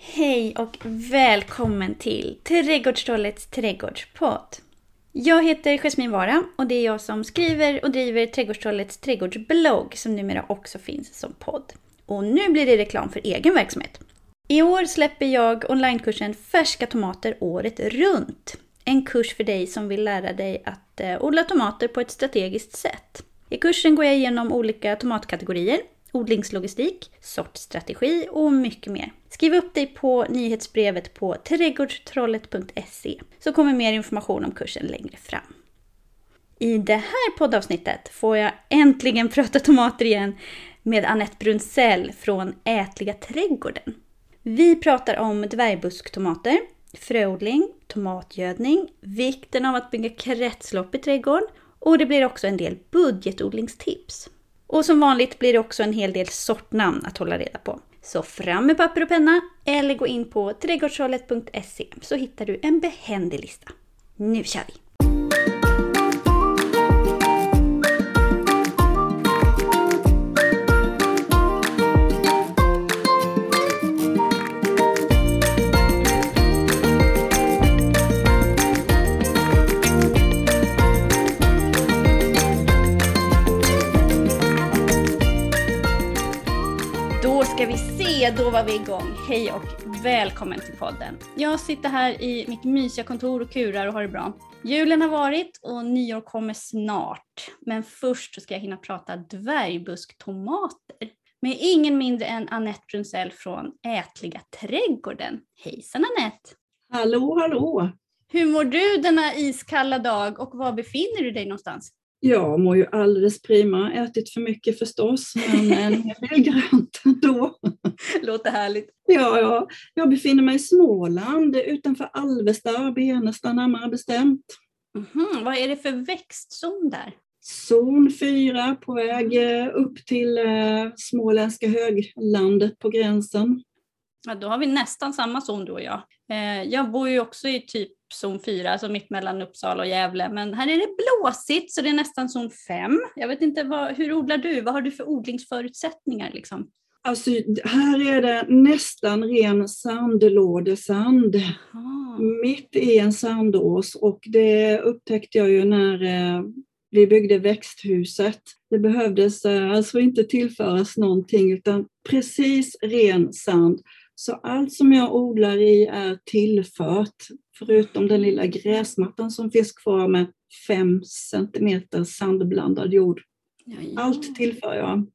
Hej och välkommen till Trädgårdstrollets trädgårdspodd. Jag heter Jasmin Vara och det är jag som skriver och driver Trädgårdstrollets trädgårdsblogg som numera också finns som podd. Och nu blir det reklam för egen verksamhet. I år släpper jag onlinekursen Färska tomater året runt. En kurs för dig som vill lära dig att eh, odla tomater på ett strategiskt sätt. I kursen går jag igenom olika tomatkategorier, odlingslogistik, sortstrategi och mycket mer. Skriv upp dig på nyhetsbrevet på trädgårdstrollet.se så kommer mer information om kursen längre fram. I det här poddavsnittet får jag äntligen prata tomater igen med Annette Brunsell från Ätliga trädgården. Vi pratar om dvärgbusktomater, fröodling, tomatgödning, vikten av att bygga kretslopp i trädgården och det blir också en del budgetodlingstips. Och som vanligt blir det också en hel del sortnamn att hålla reda på. Så fram med papper och penna eller gå in på trädgårdshållet.se så hittar du en behändig lista. Nu kör vi! Då var vi igång. Hej och välkommen till podden. Jag sitter här i mitt mysiga kontor och kurar och har det bra. Julen har varit och nyår kommer snart. Men först ska jag hinna prata dvärgbuskttomater med ingen mindre än Annette Brunsell från Ätliga trädgården. Hejsan Annette! Hallå, hallå! Hur mår du denna iskalla dag och var befinner du dig någonstans? Jag mår ju alldeles prima, ätit för mycket förstås, men en hel del grönt ändå. Låter härligt. Ja, ja, jag befinner mig i Småland, utanför Alvesta, Benesta närmare bestämt. Mhm, Vad är det för växtzon där? Zon 4 på väg eh, upp till eh, småländska höglandet på gränsen. Ja, då har vi nästan samma zon du och jag. Eh, jag bor ju också i typ zon 4, alltså mitt mellan Uppsala och Gävle, men här är det blåsigt så det är nästan zon 5. Jag vet inte, vad, hur odlar du? Vad har du för odlingsförutsättningar? Liksom? Alltså, här är det nästan ren sandlådesand. Ah. mitt i en sandås och det upptäckte jag ju när eh, vi byggde växthuset. Det behövdes eh, alltså inte tillföras någonting utan precis ren sand. Så allt som jag odlar i är tillfört, förutom den lilla gräsmattan som finns kvar med fem centimeter sandblandad jord. Ja, ja. Allt tillför jag.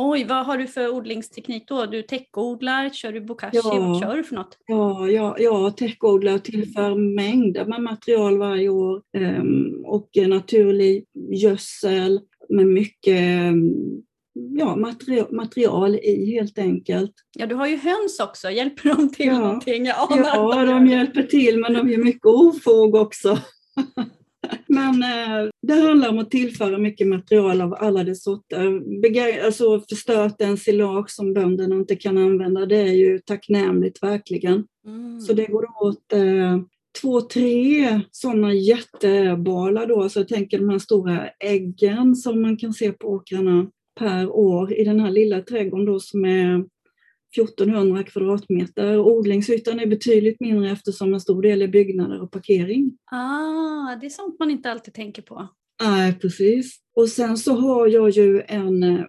Oj, vad har du för odlingsteknik då? Du täckodlar, kör du bokashi? Ja. Vad kör du för något? Ja, ja, ja täckodlar och tillför mängder med material varje år ehm, och naturlig gödsel med mycket ehm, ja, material, material i helt enkelt. Ja, du har ju höns också. Hjälper de till Ja. någonting? Jag anar Ja, de hjälper till men de gör mycket ofog också. Men eh, det handlar om att tillföra mycket material av alla dess sorter. Alltså förstört ensilage som bönderna inte kan använda, det är ju tacknämligt verkligen. Mm. Så det går åt eh, två, tre sådana jättebalar då, så jag tänker de här stora äggen som man kan se på åkrarna per år i den här lilla trädgården då som är 1400 kvadratmeter. Odlingsytan är betydligt mindre eftersom en stor del är byggnader och parkering. Ah, det är sånt man inte alltid tänker på. Nej, precis. Och sen så har jag ju en eh,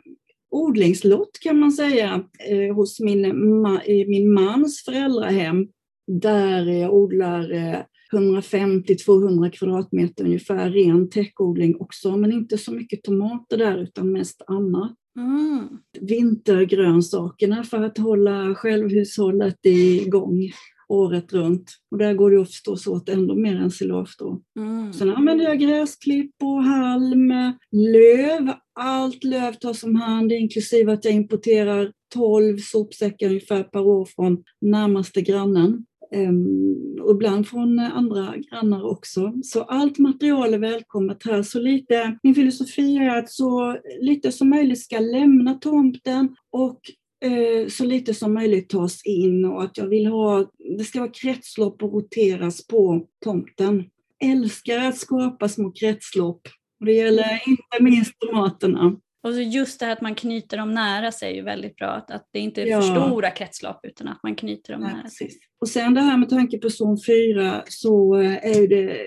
odlingslott kan man säga eh, hos min, ma- i min mans föräldrahem där jag odlar eh, 150-200 kvadratmeter ungefär ren täckodling också, men inte så mycket tomater där utan mest annat. Mm. Vintergrönsakerna för att hålla självhushållet igång året runt. Och där går det ju förstås åt ändå mer ensilage då. Mm. Sen använder jag gräsklipp och halm, löv. Allt löv tas om hand inklusive att jag importerar 12 sopsäckar ungefär per år från närmaste grannen. Ehm, och ibland från eh, andra grannar också. Så allt material är välkommet här. Så lite, min filosofi är att så lite som möjligt ska lämna tomten och eh, så lite som möjligt tas in och att jag vill ha, det ska vara kretslopp och roteras på tomten. Älskar att skapa små kretslopp. Och det gäller inte minst tomaterna. Och så just det här att man knyter dem nära sig är ju väldigt bra. Att, att det inte är Ja. för stora kretslopp utan att man knyter dem Nej, nära sig. Och sen det här med tanke på zon 4 så eh, är det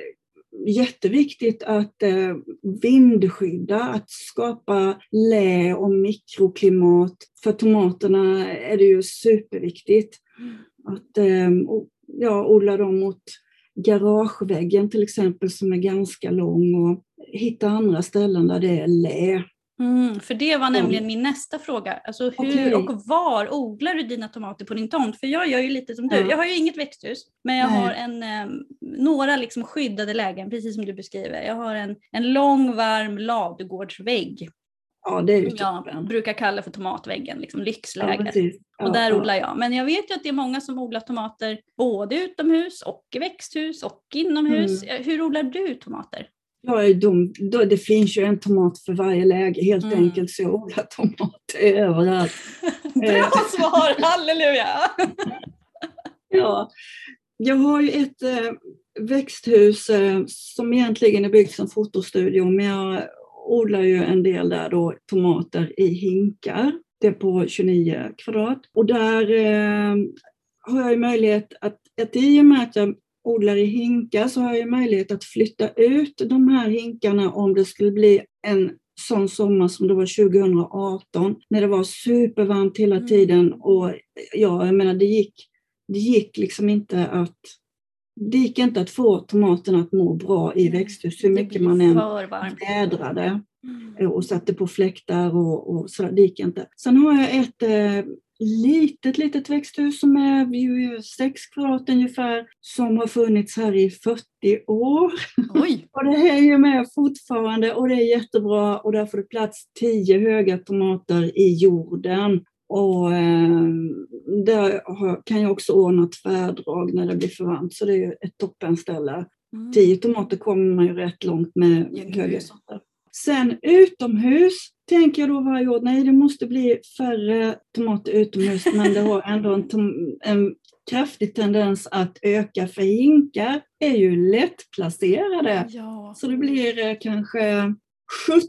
jätteviktigt att eh, vindskydda, att skapa lä och mikroklimat. För tomaterna är det ju superviktigt att eh, ja, odla dem mot garageväggen till exempel som är ganska lång och hitta andra ställen där det är lä. Mm, för det var nämligen min nästa fråga. Alltså hur och var odlar du dina tomater på din tomt? För jag gör ju lite som du. Ja. Jag har ju inget växthus, men jag har en, eh, några liksom skyddade lägen, precis som du beskriver. Jag har en, en lång varm ladugårdsvägg Ja, det är som jag brukar kalla för tomatväggen, liksom Ja, lyxläger. precis. Ja, och där ja. odlar jag. Men jag vet ju att det är många som odlar tomater både utomhus och i växthus och inomhus. Mm. Eh, Hur odlar du tomater? Ja, är de, då, det finns ju en tomat för varje läge helt Mm. enkelt, så jag odlar tomater överallt. Bra svar, halleluja! Ja. Jag har ju ett eh, växthus eh, som egentligen är byggt som fotostudio, men jag odlar ju en del där då tomater i hinkar. Det är på 29 kvadrat. Och där eh, har jag ju möjlighet att, att i och med att jag odlar i hinkar så har jag möjlighet att flytta ut de här hinkarna om det skulle bli en sån sommar som det var 2018 när det var supervarmt hela Mm. tiden och ja, jag menar det gick, det gick liksom inte att det gick inte att få tomaterna att må bra i växthus hur mycket man än vädrade Mm. och satte på fläktar och, och så. Det gick inte. Sen har jag ett eh, litet, litet växthus som är ju sex kvadrat ungefär som har funnits här i 40 år. Oj! Och det är ju med fortfarande och det är jättebra och där får det plats tio höga tomater i jorden. Och eh, där kan jag också ordna tvärdrag när det blir för varmt så det är ett toppenställe. Mm. Tio tomater kommer man ju rätt långt med Ja, höga sorter. Sen utomhus tänker jag då varje år, nej det måste bli färre tomater utomhus men det har ändå en, tom- en kraftig tendens att öka för hinkar är ju lättplacerade. Ja. Så det blir eh, kanske 70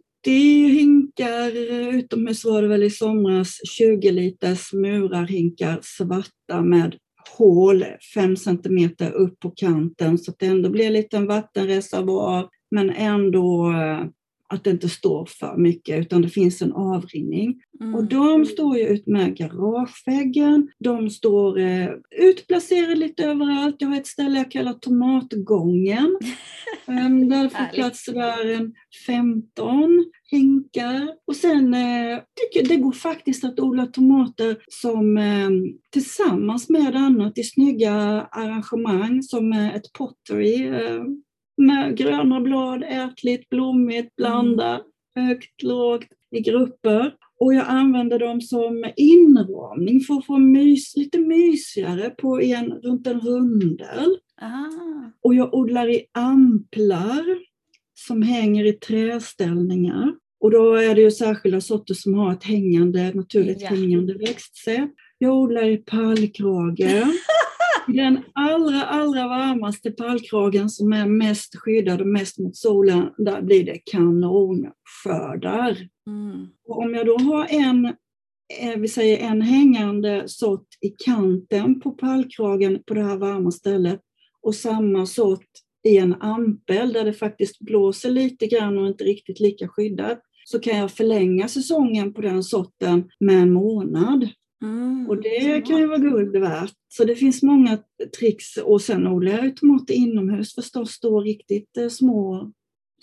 hinkar eh, utomhus var det väl i somras, 20 liters murarhinkar svarta med hål 5 centimeter upp på kanten så att det ändå blir en liten vattenreservoar men ändå eh, att det inte står för mycket utan det finns en avrinning. Mm. Och de står ju ut med garageväggen, de står eh, utplacerade lite överallt. Jag har ett ställe jag kallar tomatgången. um, där får plats där en 15 hinkar. Och sen eh, tycker det går faktiskt att odla tomater som eh, tillsammans med annat i snygga arrangemang som eh, ett pottery. Med gröna blad, ätligt, blommigt, blanda, högt, lågt, i grupper. Och jag använder dem som inramning för att få mys, lite mysigare på en, runt en rundel. Ah. Och jag odlar i amplar som hänger i träställningar. Och då är det ju särskilda sorter som har ett hängande, naturligt Ja. hängande växtsätt. Jag odlar i pallkrage. Den allra, allra varmaste pallkragen som är mest skyddad och mest mot solen, där blir det kanonskördar. Mm. Om jag då har en, eh, vi säger en hängande sort i kanten på pallkragen på det här varma stället och samma sort i en ampel där det faktiskt blåser lite grann och inte riktigt lika skyddat så kan jag förlänga säsongen på den sorten med en månad. Mm. Och det kan ju vara guld värt. Så det finns många tricks och sen odlar jag ju tomater inomhus förstås då riktigt eh, små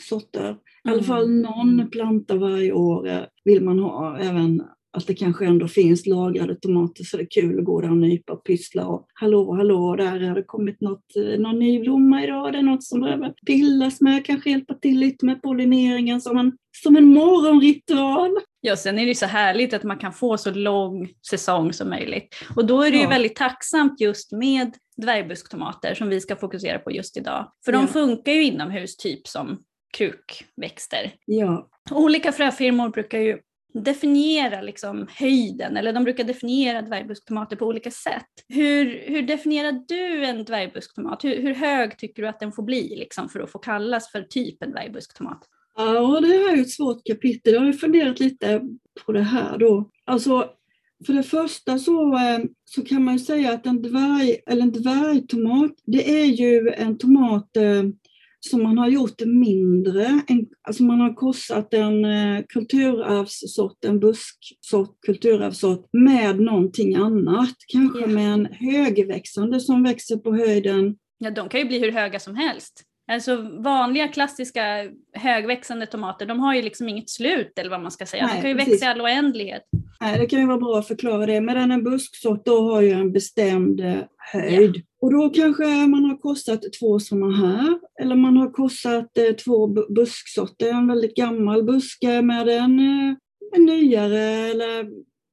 sorter. I alla Mm. fall någon planta varje år eh, vill man ha. Även att det kanske ändå finns lagrade tomater så det är kul att gå där och nypa och pyssla. Och, hallå, hallå, där har det kommit något, eh, någon ny blomma idag. Det är något som behöver pillas med, kanske hjälpa till lite med pollineringen som en, som en morgonritual. Ja, sen är det ju så härligt att man kan få så lång säsong som möjligt. Och då är det ju Ja. väldigt tacksamt just med dvärgbuskttomater som vi ska fokusera på just idag. För de Ja. funkar ju inomhus typ som krukväxter. Ja, Olika fröfirmor brukar ju definiera liksom höjden, eller de brukar definiera dvärgbusktomater på olika sätt. Hur, hur definierar du en dvärgbusktomat? Hur, hur hög tycker du att den får bli liksom, för att få kallas för typ en? Ja, det här är ett svårt kapitel. Jag har funderat lite på det här då. Alltså, för det första så, eh, så kan man ju säga att en, dvärg, eller en dvärgtomat, det är ju en tomat eh, som man har gjort mindre. Alltså man har korsat en eh, kulturarvssort, en busksort, kulturarvssort med någonting annat. Kanske Yeah. med en högväxande som växer på höjden. Ja, de kan ju bli hur höga som helst. Alltså vanliga klassiska högväxande tomater, de har ju liksom inget slut eller vad man ska säga. Nej, de kan ju precis. växa i all oändlighet. Nej, det kan ju vara bra att förklara det. Medan en busksort då har ju en bestämd eh, höjd. Och då kanske man har korsat två sådana här. Eller man har korsat eh, två bu- busksorter. En väldigt gammal buske med en, eh, en nyare. Eller,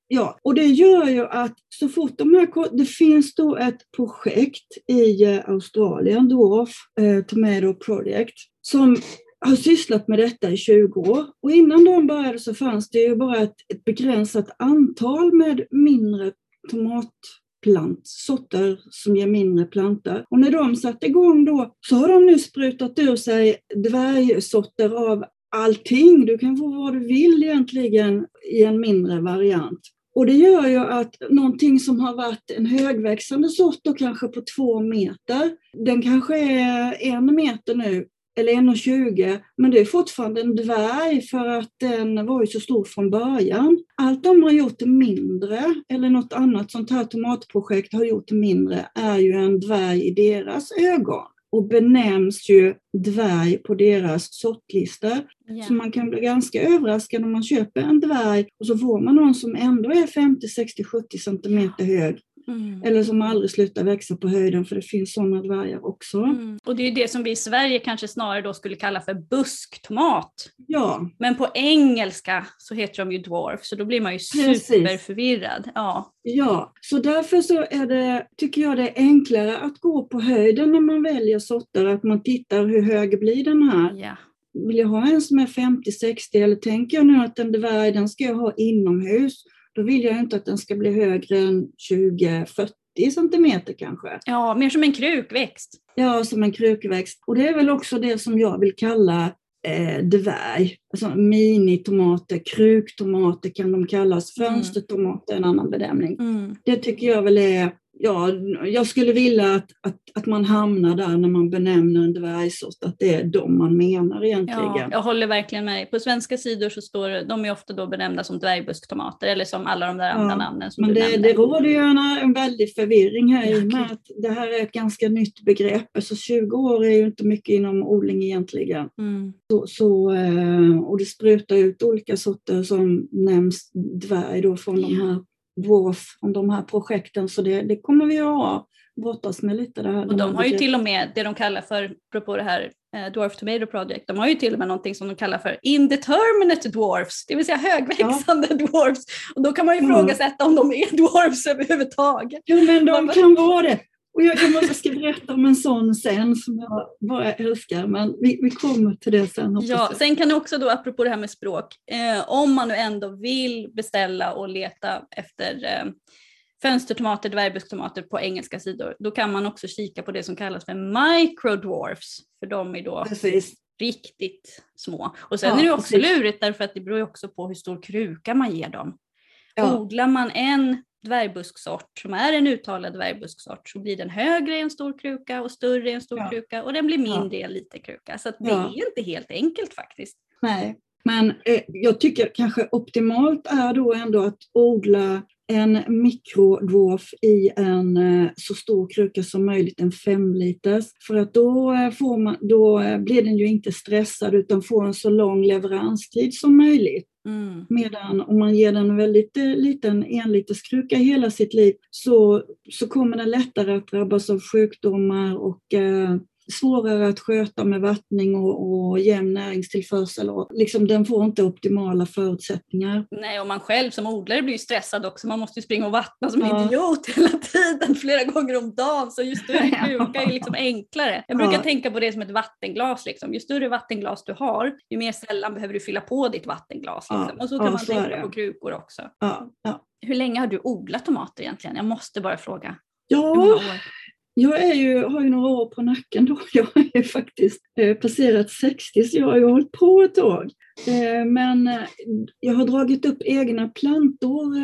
ja. Och det gör ju att så fort de här... Det finns då ett projekt i Australien, Dwarf Tomato Project, som har sysslat med detta i 20 år. Och innan de började så fanns det ju bara ett, ett begränsat antal med mindre tomatplantsorter som ger mindre plantor. Och när de satte igång då så har de nu sprutat ur sig dvärgsorter av allting. Du kan få vad du vill egentligen i en mindre variant. Och det gör ju att någonting som har varit en högväxande sort då kanske på två meter, den kanske är en meter nu eller 1,20 men det är fortfarande en dvärg för att den var ju så stor från början. Allt de har gjort mindre, eller något annat sånt här tomatprojekt har gjort mindre, är ju en dvärg i deras ögon och benämns ju dvärg på deras sortlistor. Ja. Så man kan bli ganska överraskad om man köper en dvärg och så får man någon som ändå är 50, 60, 70 centimeter hög. Mm. Eller som aldrig slutar växa på höjden för det finns sådana dvärgar också. Mm. Och det är det som vi i Sverige kanske snarare då skulle kalla för busktomat. Ja, Men på engelska så heter de ju dwarf, så då blir man ju Precis. superförvirrad. Ja. Ja, så därför så är det, tycker jag det är enklare att gå på höjden när man väljer sorter, att man tittar hur hög blir den här. ja. Vill jag ha en som är 50-60 eller tänker jag nu att en dvärg den ska jag ha inomhus, då vill jag inte att den ska bli högre än 20-40 centimeter kanske. Ja, mer som en krukväxt. Ja, som en krukväxt. Och det är väl också det som jag vill kalla eh, dvärg. Alltså minitomater, kruktomater kan de kallas, Mm. fönstertomater är en annan benämning. Mm. Det tycker jag väl är, ja, jag skulle vilja att, att, att man hamnar där när man benämner en dvärgsort, att det är de man menar egentligen. Ja, jag håller verkligen med. På svenska sidor så står de är ofta då benämnda som dvärgbusktomater eller som alla de där andra Ja, namnen som Men du det, nämnde. det råder ju en, en väldig förvirring här i och med att det här är ett ganska nytt begrepp. Så 20 år är ju inte mycket inom odling egentligen. Mm. Så, så, eh, och det sprutar ut olika sorter som nämns dvärg då från de Ja. här dwarf, om de här projekten. Så det, det kommer vi att ha, brottas med lite. Det här, Och de har ju till och med det de kallar för, apropå det här eh, Dwarf Tomato Project, de har ju till och med någonting som de kallar för indeterminate dwarfs, det vill säga högväxande dwarfs. Och då kan man ju Mm. ifrågasätta om de är dwarfs överhuvudtaget. Jo, men de Vad- kan vara det. Och jag, jag måste ska berätta om en sån sen som jag bara älskar, men vi, vi kommer till det sen. Ja, sen kan det också då, apropå det här med språk, eh, om man nu ändå vill beställa och leta efter eh, fönstertomater, dvärgbusstomater på engelska sidor, då kan man också kika på det som kallas för microdwarfs, för de är då Precis. riktigt små. Och sen Ja, är det också precis. lurigt därför att det beror också på hur stor kruka man ger dem. Ja. Odlar man en dvärgbusksort som är en uttalad dvärgbusksort så blir den högre i en stor kruka och större i en stor Ja. kruka och den blir Ja. mindre i en liten kruka. Så det Ja. är inte helt enkelt faktiskt. Nej, men eh, jag tycker kanske optimalt är då ändå att odla en mikrodwarf i en eh, så stor kruka som möjligt, en fem liters. För att då, eh, får man, då eh, blir den ju inte stressad utan får en så lång leveranstid som möjligt. Mm. Medan om man ger den en väldigt eh, liten enliterskruka hela sitt liv så, så kommer den lättare att drabbas av sjukdomar och eh, svårare att sköta med vattning och, och jämn näringstillförsel. Och liksom, den får inte optimala förutsättningar. Nej, och man själv som odlare blir ju stressad också. Man måste ju springa och vattna som en Ja. idiot hela tiden, flera gånger om dagen. Så ju större Ja. kruka är liksom enklare. Jag brukar Ja. tänka på det som ett vattenglas. Liksom. Ju större vattenglas du har, ju mer sällan behöver du fylla på ditt vattenglas. Ja. Liksom. Och så kan Ja, man så tänka på krukor också. Ja, ja. Hur länge har du odlat tomater egentligen? Jag måste bara fråga. Ja? Jag är ju, har ju några år på nacken då. Jag har faktiskt eh, passerat 60 så jag har ju hållit på ett tag. Eh, men eh, jag har dragit upp egna plantor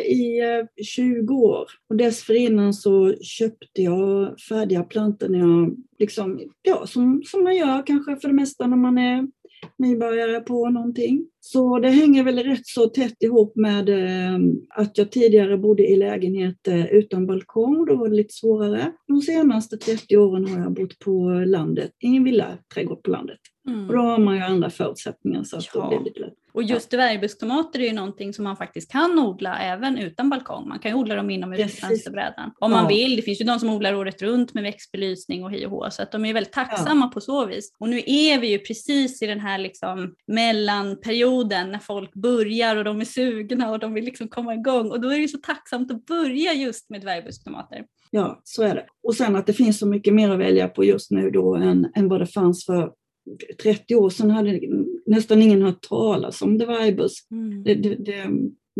i 20 år. Och dessförinnan så köpte jag färdiga plantor när jag, liksom, ja, som, som man gör kanske för det mesta när man är nybörjare på någonting. Så det hänger väl rätt så tätt ihop med ehm, att jag tidigare bodde i lägenhet eh, utan balkong. Då var det lite svårare. De senaste 30 åren har jag bott på landet, i en villaträdgård på landet. Mm. Och då har man ju andra förutsättningar så att ja. det blir lätt. Och just dvärgbukstomater är ju någonting som man faktiskt kan odla även utan balkong. Man kan ju odla dem inomhus i fönsterbrädan. Om man vill. Det finns ju de som odlar året runt med växtbelysning och hi och hå. Så att de är väldigt tacksamma ja. på så vis. Och nu är vi ju precis i den här liksom mellanperioden när folk börjar och de är sugna och de vill liksom komma igång. Och då är det ju så tacksamt att börja just med dvärgbukstomater. Ja, så är det. Och sen att det finns så mycket mer att välja på just nu då än, än vad det fanns för 30 år sedan hade nästan ingen hört talas om Devaibus. Mm. Det, det, det,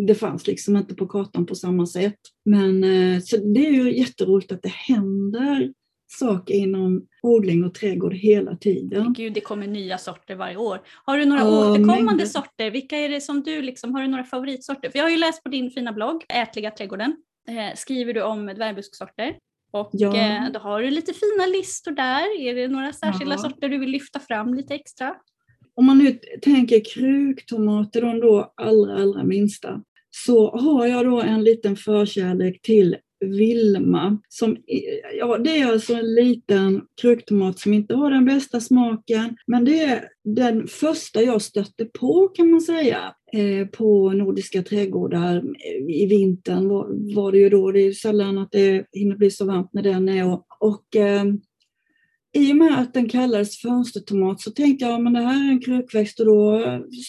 det, fanns liksom inte på kartan på samma sätt. Men eh, så det är ju jätteroligt att det händer saker inom odling och trädgård hela tiden. Gud, det kommer nya sorter varje år. Har du några ja, återkommande mängder. sorter? Vilka är det som du liksom, har du några favoritsorter? För jag har ju läst på din fina blogg, Ätliga trädgården, eh, skriver du om dvärgbuskssorter. Och ja. eh, då har du lite fina listor där. Är det några särskilda ja. sorter du vill lyfta fram lite extra? Om man nu tänker kruktomater, de då allra, allra minsta, så har jag då en liten förkärlek till Vilma. Som, ja, det är alltså en liten kruktomat som inte har den bästa smaken, men det är den första jag stötte på kan man säga på Nordiska trädgårdar i vintern var, var det ju då. Det är ju sällan att det hinner bli så varmt när den är. Och, och eh, i och med att den kallades fönstertomat så tänkte jag att det här är en krukväxt och då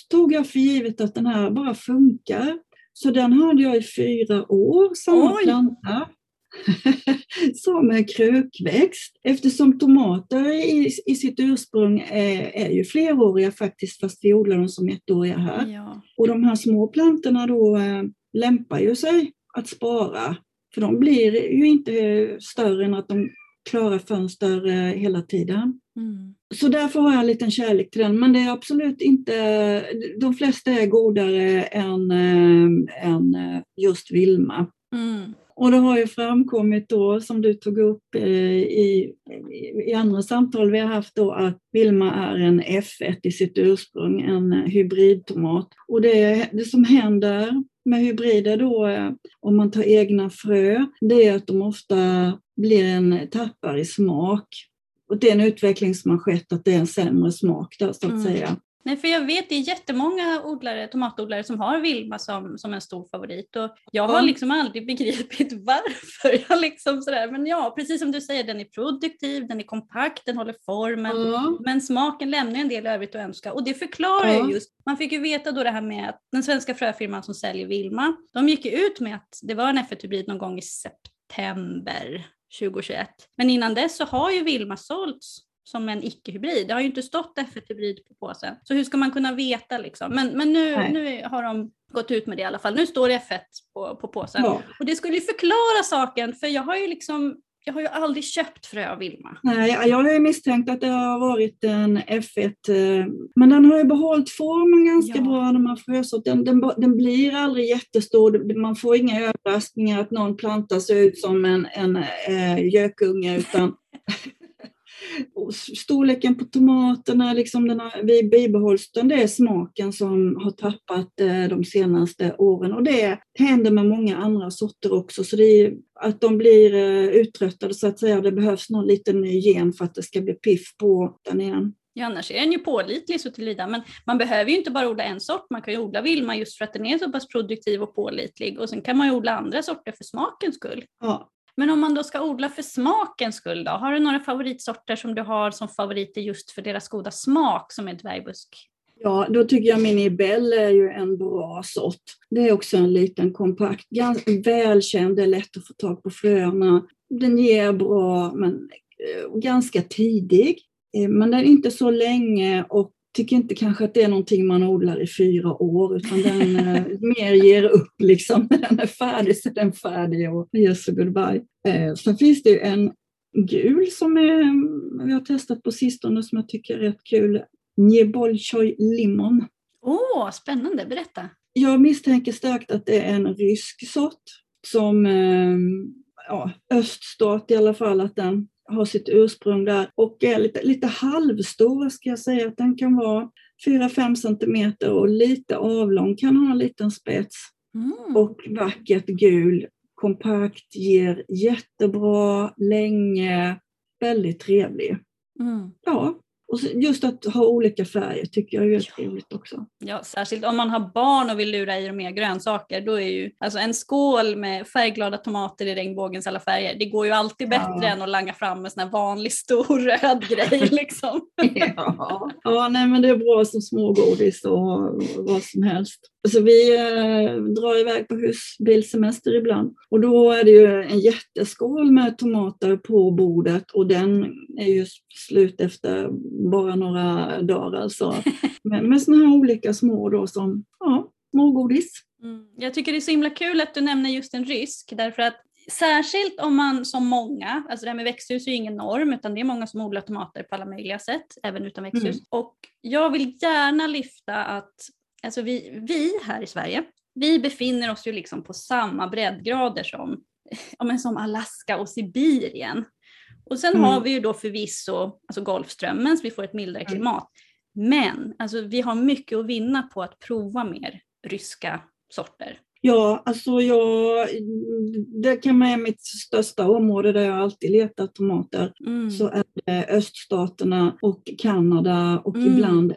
tog jag för givet att den här bara funkar. Så den hade jag i fyra år, samma Oj. planta. som en krukväxt. Eftersom tomater i, i sitt ursprung är, är ju fleråriga faktiskt, fast vi odlar dem som ettåriga här. Ja. Och de här små plantorna då äh, lämpar ju sig att spara, för de blir ju inte större än att de klarar fönster äh, hela tiden. Mm. Så därför har jag en liten kärlek till den, men det är absolut inte, de flesta är godare än, äh, än just Vilma. Mm. Och det har ju framkommit då, som du tog upp eh, i, i andra samtal vi har haft då, att Vilma är en F1 i sitt ursprung, en hybridtomat. Och det, det som händer med hybrider då, eh, om man tar egna frö, det är att de ofta blir en tappar i smak. Och det är en utveckling som har skett, att det är en sämre smak där så att mm. säga. Nej, för jag vet det är jättemånga odlare, tomatodlare som har Vilma som, som en stor favorit och jag har liksom aldrig begripit varför. Jag liksom sådär. Men ja, precis som du säger, den är produktiv, den är kompakt, den håller formen, mm. men smaken lämnar en del övrigt att önska och det förklarar mm. just. Man fick ju veta då det här med att den svenska fröfirman som säljer Vilma, de gick ut med att det var en F1-hybrid någon gång i september 2021. Men innan dess så har ju Vilma sålts som en icke-hybrid. Det har ju inte stått F1-hybrid på påsen. Så hur ska man kunna veta liksom? Men, men nu, nu har de gått ut med det i alla fall. Nu står det F1 på, på påsen. Ja. Och det skulle ju förklara saken, för jag har ju liksom jag har ju aldrig köpt frö av Vilma. Nej, jag har ju misstänkt att det har varit en F1, eh, men den har ju behållit formen ganska ja. bra, de här frösorten. Den, den, den, blir aldrig jättestor, man får inga överraskningar att någon planta ser ut som en, en äh, gökunge, utan storleken på tomaterna, liksom den har, vi bibehålls det är smaken som har tappat eh, de senaste åren. Och det händer med många andra sorter också, så är att de blir eh, uttröttade så att säga. Det behövs någon liten ny gen för att det ska bli piff på den igen. Ja, annars är den ju pålitlig så tillvida. Men man behöver ju inte bara odla en sort, man kan ju odla Vilma just för att den är så pass produktiv och pålitlig. Och sen kan man ju odla andra sorter för smakens skull. Ja, men om man då ska odla för smakens skull då, har du några favoritsorter som du har som favoriter just för deras goda smak som är dvärgbusk? Ja, då tycker jag Minibell är ju en bra sort. Det är också en liten kompakt, ganska välkänd, det är lätt att få tag på fröna. Den ger bra, men eh, ganska tidig. Eh, men den är inte så länge och tycker inte kanske att det är någonting man odlar i fyra år, utan den eh, mer ger upp liksom. När den är färdig så är den färdig och yes goodbye. Eh, sen finns det ju en gul som är, vi har testat på sistone som jag tycker är rätt kul. Njebolchoj limon. Åh, oh, spännande, berätta. Jag misstänker starkt att det är en rysk sort som eh, ja, öststat i alla fall, att den har sitt ursprung där och är lite, lite halvstor ska jag säga att den kan vara 4-5 centimeter och lite avlång, kan ha en liten spets mm. och vackert gul, kompakt, ger jättebra, länge, väldigt trevlig. Mm. Ja, och just att ha olika färger tycker jag är ja. trevligt också. Ja, särskilt om man har barn och vill lura i dem mer grönsaker. Då är ju alltså en skål med färgglada tomater i regnbågens alla färger. Det går ju alltid bättre ja. än att langa fram en sån här vanlig stor röd grej. Liksom. ja. ja, nej men det är bra som smågodis och vad som helst. Alltså vi eh, drar iväg på husbilsemester ibland och då är det ju en jätteskål med tomater på bordet och den är ju slut efter bara några dagar alltså. med, med sådana här olika små då som, ja, smågodis. Mm. Jag tycker det är så himla kul att du nämner just en rysk därför att Särskilt om man som många, alltså det här med växthus är ju ingen norm utan det är många som odlar tomater på alla möjliga sätt, även utan växthus. Mm. Och jag vill gärna lyfta att alltså vi, vi här i Sverige, vi befinner oss ju liksom på samma breddgrader som, ja, men som Alaska och Sibirien. Och sen mm. har vi ju då förvisso alltså Golfströmmen, så vi får ett mildare mm. klimat. Men alltså, vi har mycket att vinna på att prova mer ryska sorter. Ja, alltså jag, det kan vara mitt största område där jag alltid letat tomater. Mm. Så är det öststaterna och Kanada och mm. ibland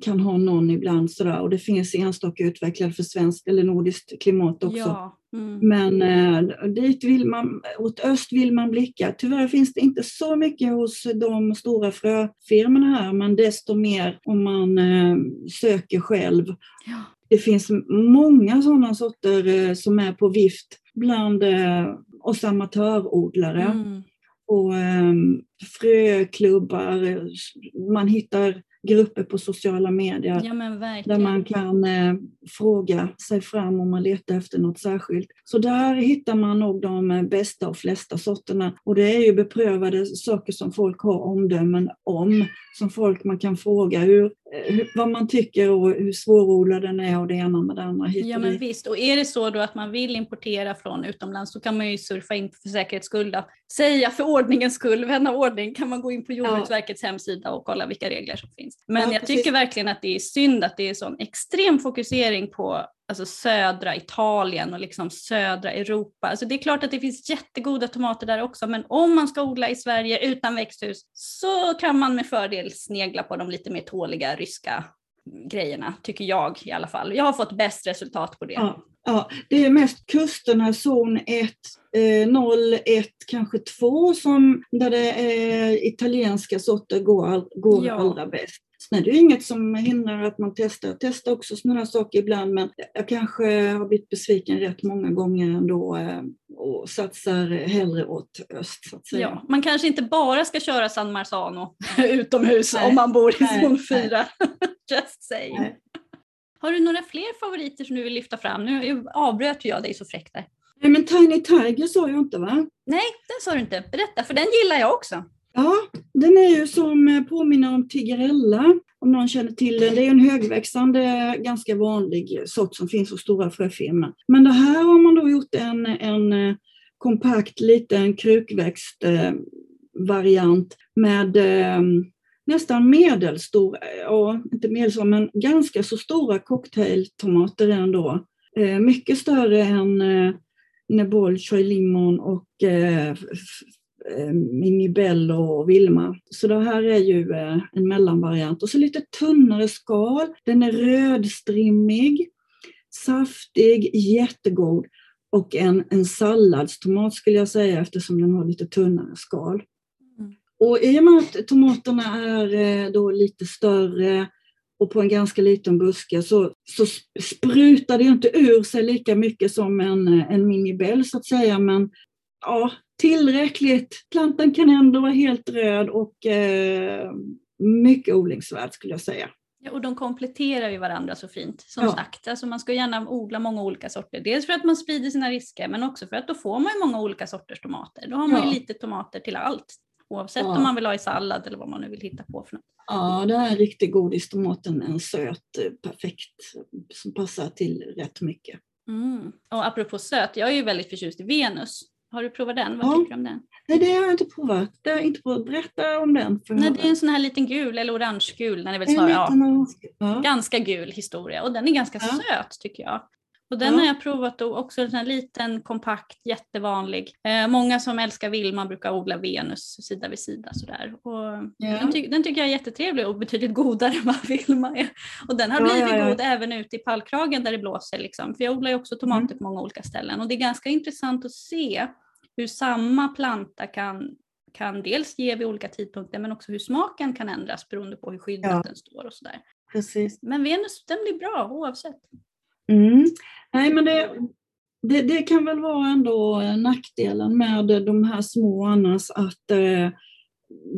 kan ha någon ibland sådär. Och det finns enstaka utvecklade för svenskt eller nordiskt klimat också. Ja. Mm. Men eh, dit vill man, åt öst vill man blicka. Tyvärr finns det inte så mycket hos de stora fröfirmorna här, men desto mer om man eh, söker själv. Ja. Det finns många sådana sorter eh, som är på vift bland eh, oss amatörodlare. Mm. Och eh, fröklubbar, man hittar grupper på sociala medier ja, där man kan eh, fråga sig fram om man letar efter något särskilt. Så där hittar man nog de eh, bästa och flesta sorterna och det är ju beprövade saker som folk har omdömen om, som folk man kan fråga hur, eh, hur vad man tycker och hur svårodlad den är och det ena med det andra. Ja men visst, och är det så då att man vill importera från utomlands så kan man ju surfa in för säkerhets skull då. Säga för ordningens skull, vän av ordning, kan man gå in på Jordbruksverkets ja. hemsida och kolla vilka regler som finns finns. Men ja, jag tycker verkligen att det är synd att det är sån extrem fokusering på alltså södra Italien och liksom södra Europa. Alltså det är klart att det finns jättegoda tomater där också, men om man ska odla i Sverige utan växthus så kan man med fördel snegla på de lite mer tåliga ryska grejerna, tycker jag i alla fall. Jag har fått bäst resultat på det. Ja, ja. Det är mest kusterna, zon 1, eh, 0, 1, kanske 2, som, där det är italienska sorter går, går ja. allra bäst. Sen är det ju inget som hindrar att man testar. Jag testar också sådana saker ibland men jag kanske har blivit besviken rätt många gånger ändå eh, och satsar hellre åt öst. Så att säga. Ja, man kanske inte bara ska köra San Marzano utomhus nej, om man bor i zon 4. Just saying. Nej. Har du några fler favoriter som du vill lyfta fram? Nu avbröt jag dig så fräckt där. Nej men Tiny Tiger sa jag inte va? Nej, den sa du inte. Berätta, för den gillar jag också. Ja, den är ju som eh, påminner om tigerella, om någon känner till den. Det är en högväxande, ganska vanlig sort som finns hos stora fröfirmor. Men det här har man då gjort en, en eh, kompakt liten krukväxt eh, variant med eh, nästan medelstor, eh, ja inte medelstor, men ganska så stora cocktailtomater ändå. Eh, mycket större än eh, Nebol, Choi Limon och eh, eh Minibello och Vilma. Så det här är ju eh, en mellanvariant. Och så lite tunnare skal. Den är rödstrimmig, saftig, jättegod och en, en salladstomat skulle jag säga eftersom den har lite tunnare skal. Och i och med att tomaterna är eh, då lite större och på en ganska liten buske så, så sprutar det inte ur sig lika mycket som en, en minibell så att säga men ja, tillräckligt. Plantan kan ändå vara helt röd och eh, mycket odlingsvärd skulle jag säga. Ja, och de kompletterar ju varandra så fint. Som Ja. sagt, alltså man ska gärna odla många olika sorter. Dels för att man sprider sina risker men också för att då får man många olika sorters tomater. Då har man Ja. ju lite tomater till allt. Oavsett Ja. om man vill ha i sallad eller vad man nu vill hitta på för något. Ja, det är en riktig godistomat, en en söt, eh, perfekt, som passar till rätt mycket. Mm. Och apropå söt, jag är ju väldigt förtjust i Venus. Har du provat den? Vad Ja. tycker du om den? Nej, det har jag inte provat. Det har jag inte provat. Berätta om den. För Nej, det är en sån här liten gul eller orangegul. Den är väl snarare ja. ganska gul historia och den är ganska Ja. söt tycker jag. Och den Ja. har jag provat och också en liten, kompakt, jättevanlig. Eh, många som älskar Vilma brukar odla Venus sida vid sida sådär. Och Ja. den, ty- den tycker jag är jättetrevlig och betydligt godare än vad Vilma är. Och den har blivit ja. god även ute i pallkragen där det blåser liksom. För jag odlar ju också tomater Mm. på många olika ställen och det är ganska intressant att se hur samma planta kan kan dels ge vid olika tidpunkter men också hur smaken kan ändras beroende på hur skyddat Ja. den står och sådär. Precis. Men Venus den blir bra oavsett. Mm. Nej, men det, det, det kan väl vara ändå nackdelen med de här små annars att eh,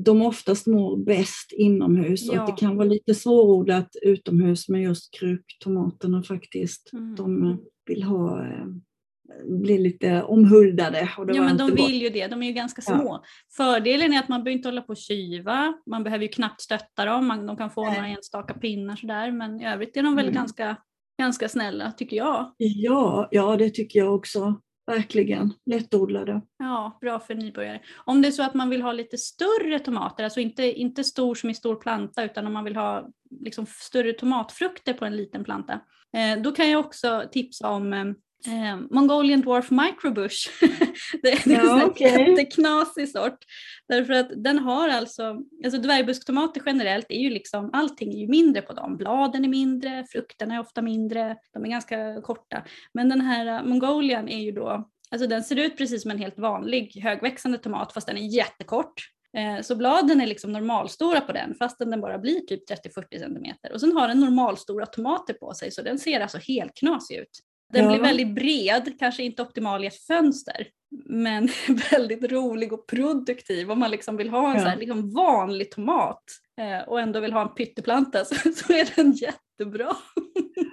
de oftast mår bäst inomhus och Ja. att det kan vara lite svårodlat utomhus med just kruktomaterna faktiskt. Mm. De vill ha, eh, bli lite omhuldade. Och det Ja men de vill ju det, de är ju ganska Ja. små. Fördelen är att man behöver inte hålla på och kyva, man behöver ju knappt stötta dem, man, de kan få Nej. några enstaka pinnar sådär men i övrigt är de väl Mm. ganska, ganska snälla tycker jag. Ja, ja, det tycker jag också. Verkligen. Lättodlade. Ja, bra för nybörjare. Om det är så att man vill ha lite större tomater, alltså inte, inte stor som i stor planta utan om man vill ha liksom större tomatfrukter på en liten planta, eh, då kan jag också tipsa om eh, Mongolian Dwarf Microbush. det är en Ja, här okej. jätteknasig sort. Därför att den har alltså, alltså dvärgbuskttomater generellt är ju liksom, allting är ju mindre på dem. Bladen är mindre, frukterna är ofta mindre, de är ganska korta. Men den här eh, Mongolian är ju då, alltså den ser ut precis som en helt vanlig högväxande tomat fast den är jättekort. Eh, Så bladen är liksom normalstora på den fastän den bara blir typ 30-40 centimeter. Och sen har den normalstora tomater på sig så den ser alltså helt knasig ut. Den Ja. blir väldigt bred, kanske inte optimal i ett fönster, men väldigt rolig och produktiv om man liksom vill ha en Ja. så här, liksom vanlig tomat eh, och ändå vill ha en pytteplanta så, så är den jättebra.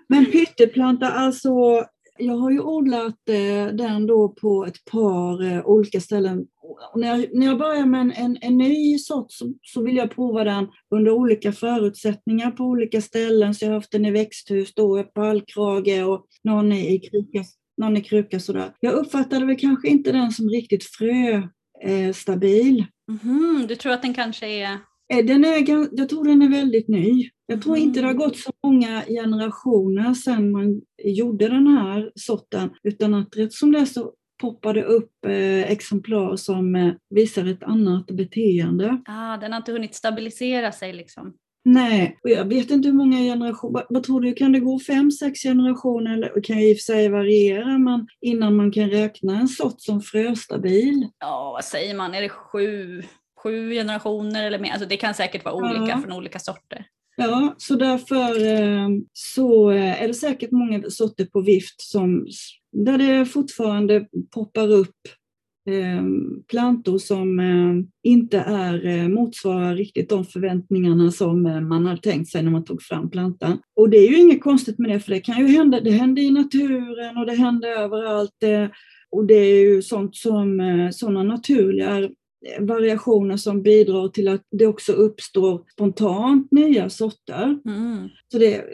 Men pytteplanta, alltså jag har ju odlat eh, den då på ett par eh, olika ställen. Och när, jag, när jag börjar med en, en, en ny sort så, så vill jag prova den under olika förutsättningar på olika ställen. Så jag har haft den i växthus, då, ett pallkrage och någon i, kruka. Någon i kruka sådär. Jag uppfattade väl kanske inte den som riktigt fröstabil. Eh, stabil. Mhm, du tror att den kanske är... Eh, Den är, jag tror den är väldigt ny. Jag tror inte det har Mm. gått så många generationer sedan man gjorde den här sorten, utan att rätt som det är så poppar det upp eh, exemplar som eh, visar ett annat beteende. Ah, den har inte hunnit stabilisera sig liksom. Nej, och jag vet inte hur många generationer, vad, tror du, kan det gå fem, sex generationer, eller kan i och för sig variera, men innan man kan räkna en sort som fröstabil? Ja, vad säger man, är det sju, sju generationer eller mer? Alltså det kan säkert vara olika Ja. från olika sorter. Ja, så därför eh, så eh, är det säkert många sorter på vift som, där det fortfarande poppar upp eh, plantor som inte är, motsvarar riktigt de förväntningarna som man hade tänkt sig när man tog fram plantan. Och det är ju inget konstigt med det, för det kan ju hända, det händer i naturen och det händer överallt. Och det är ju sånt som, sådana naturliga variationer som bidrar till att det också uppstår spontant nya sorter. Mm. Så det,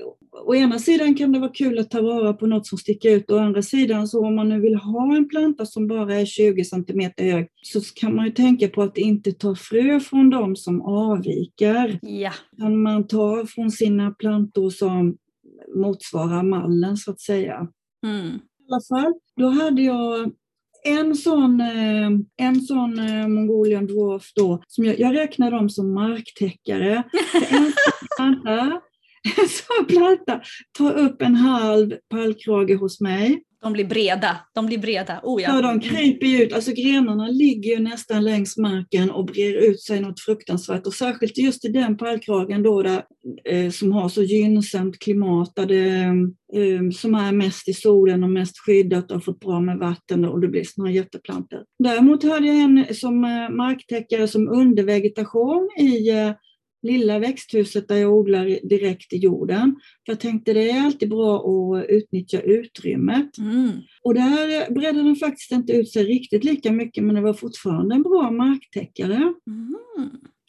å ena sidan kan det vara kul att ta vara på något som sticker ut, å andra sidan så om man nu vill ha en planta som bara är 20 cm hög så kan man ju tänka på att inte ta frö från de som avviker. Ja, Utan man tar från sina plantor som motsvarar mallen så att säga mm. i alla fall. Då hade jag en sån, eh, en sån eh, Mongolian Dwarf då, som jag, jag räknar dem som marktäckare. En planta, en sån planta tar upp en halv pallkrage hos mig de blir breda. De blir breda. Oh, Ja, de kryper ju ut, alltså grenarna ligger ju nästan längs marken och brer ut sig något fruktansvärt. Och särskilt just i den pallkragen då där, eh, som har så gynnsamt klimat, där det, eh, som är mest i solen och mest skyddat och har fått bra med vatten och det blir såna här jätteplantor. Däremot hörde jag en som eh, marktäckare som undervegetation i, eh, lilla växthuset där jag odlar direkt i jorden. För jag tänkte det är alltid bra att utnyttja utrymmet. Mm. Och där bredde den faktiskt inte ut sig riktigt lika mycket men det var fortfarande en bra marktäckare. Mm.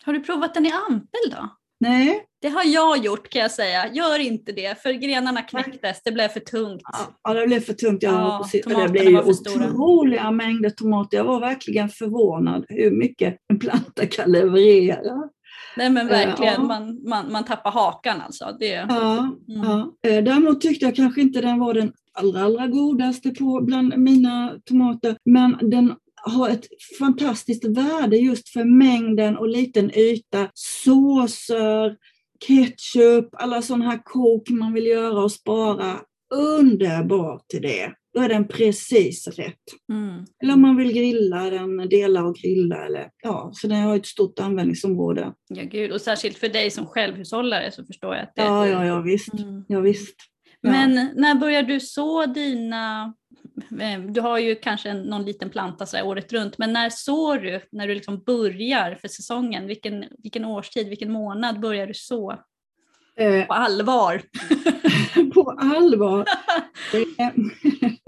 Har du provat den i ampel då? Nej, Det har jag gjort kan jag säga. Gör inte det för grenarna knäcktes, det blev för tungt. ja, det blev för tungt. Ja, Ja, precis. Det blev ju för stora. otroliga mängder tomater. Jag var verkligen förvånad hur mycket en planta kan leverera. Nej men verkligen, Ja. man, man, man tappar hakan alltså. Det, Ja, Mm. ja. Eh, Däremot tyckte jag kanske inte den var den allra, allra godaste på, bland mina tomater, men den har ett fantastiskt värde just för mängden och liten yta. Såser, ketchup, alla sådana här kok man vill göra och spara. Underbart till det. Då är den precis rätt. mm. Eller om man vill grilla den, dela och grilla. Eller, ja, så den har ett stort användningsområde. Ja gud, och särskilt för dig som självhushållare så förstår jag att det Ja, ja, ja visst. Mm. Ja, visst. Ja. Men när börjar du så dina, eh, du har ju kanske någon liten planta så här året runt, men när sår du, när du liksom börjar för säsongen? Vilken, vilken årstid, vilken månad börjar du så på allvar? på allvar.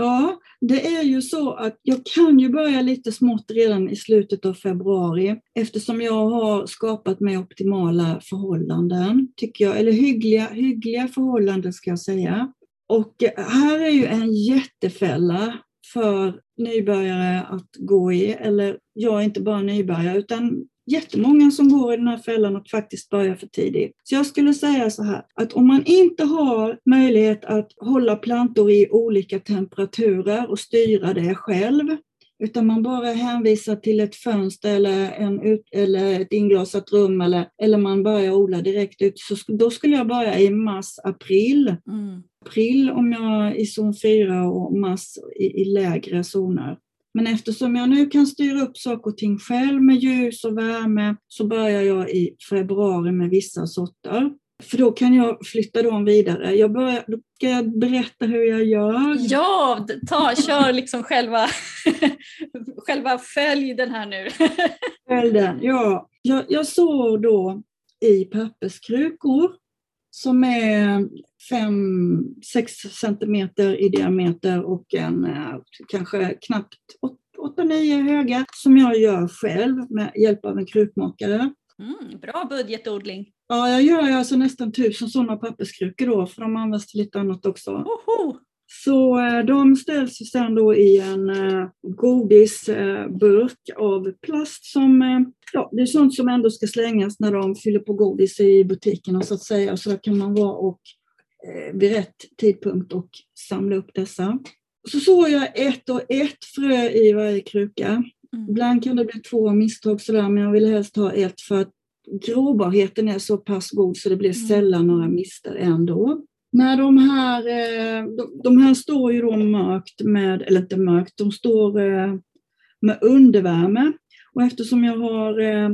Ja, det är ju så att jag kan ju börja lite smått redan i slutet av februari eftersom jag har skapat mig optimala förhållanden, tycker jag, eller hyggliga, hyggliga förhållanden ska jag säga. Och eh, här är ju en jättefälla för nybörjare att gå i, eller jag är inte bara nybörjare utan jättemånga som går i den här fällan och faktiskt börjar för tidigt. Så jag skulle säga så här, att om man inte har möjlighet att hålla plantor i olika temperaturer och styra det själv, utan man bara hänvisar till ett fönster eller, en ut, eller ett inglasat rum eller, eller man börjar odla direkt ut, så då skulle jag börja i mars, april. Mm. April om jag är i zon 4 och mars i, i lägre zoner. Men eftersom jag nu kan styra upp saker och ting själv med ljus och värme så börjar jag i februari med vissa sorter. För då kan jag flytta dem vidare. Jag börjar, då ska jag berätta hur jag gör. Ja, ta, kör liksom själva, själva följ den här nu. Följden, ja. Jag, jag sår då i papperskrukor som är 5-6 centimeter i diameter och en eh, kanske knappt 8-9 höga som jag gör själv med hjälp av en krukmakare. Mm, bra budgetodling. Ja, jag gör alltså nästan tusen sådana papperskrukor då för de används till lite annat också. Oho. Så eh, de ställs ju sen då i en eh, godisburk av plast som, ja, det är sånt som ändå ska slängas när de fyller på godis i butikerna så att säga. Så där kan man vara och vid rätt tidpunkt och samla upp dessa. Så sår jag ett och ett frö i varje kruka. Mm. Ibland kan det bli två misstag sådär, men jag vill helst ha ett för att gråbarheten är så pass god så det blir Mm. sällan några mister ändå. När de här, eh, de, de här står ju då mörkt med, eller inte mörkt, de står eh, med undervärme. Och eftersom jag har eh,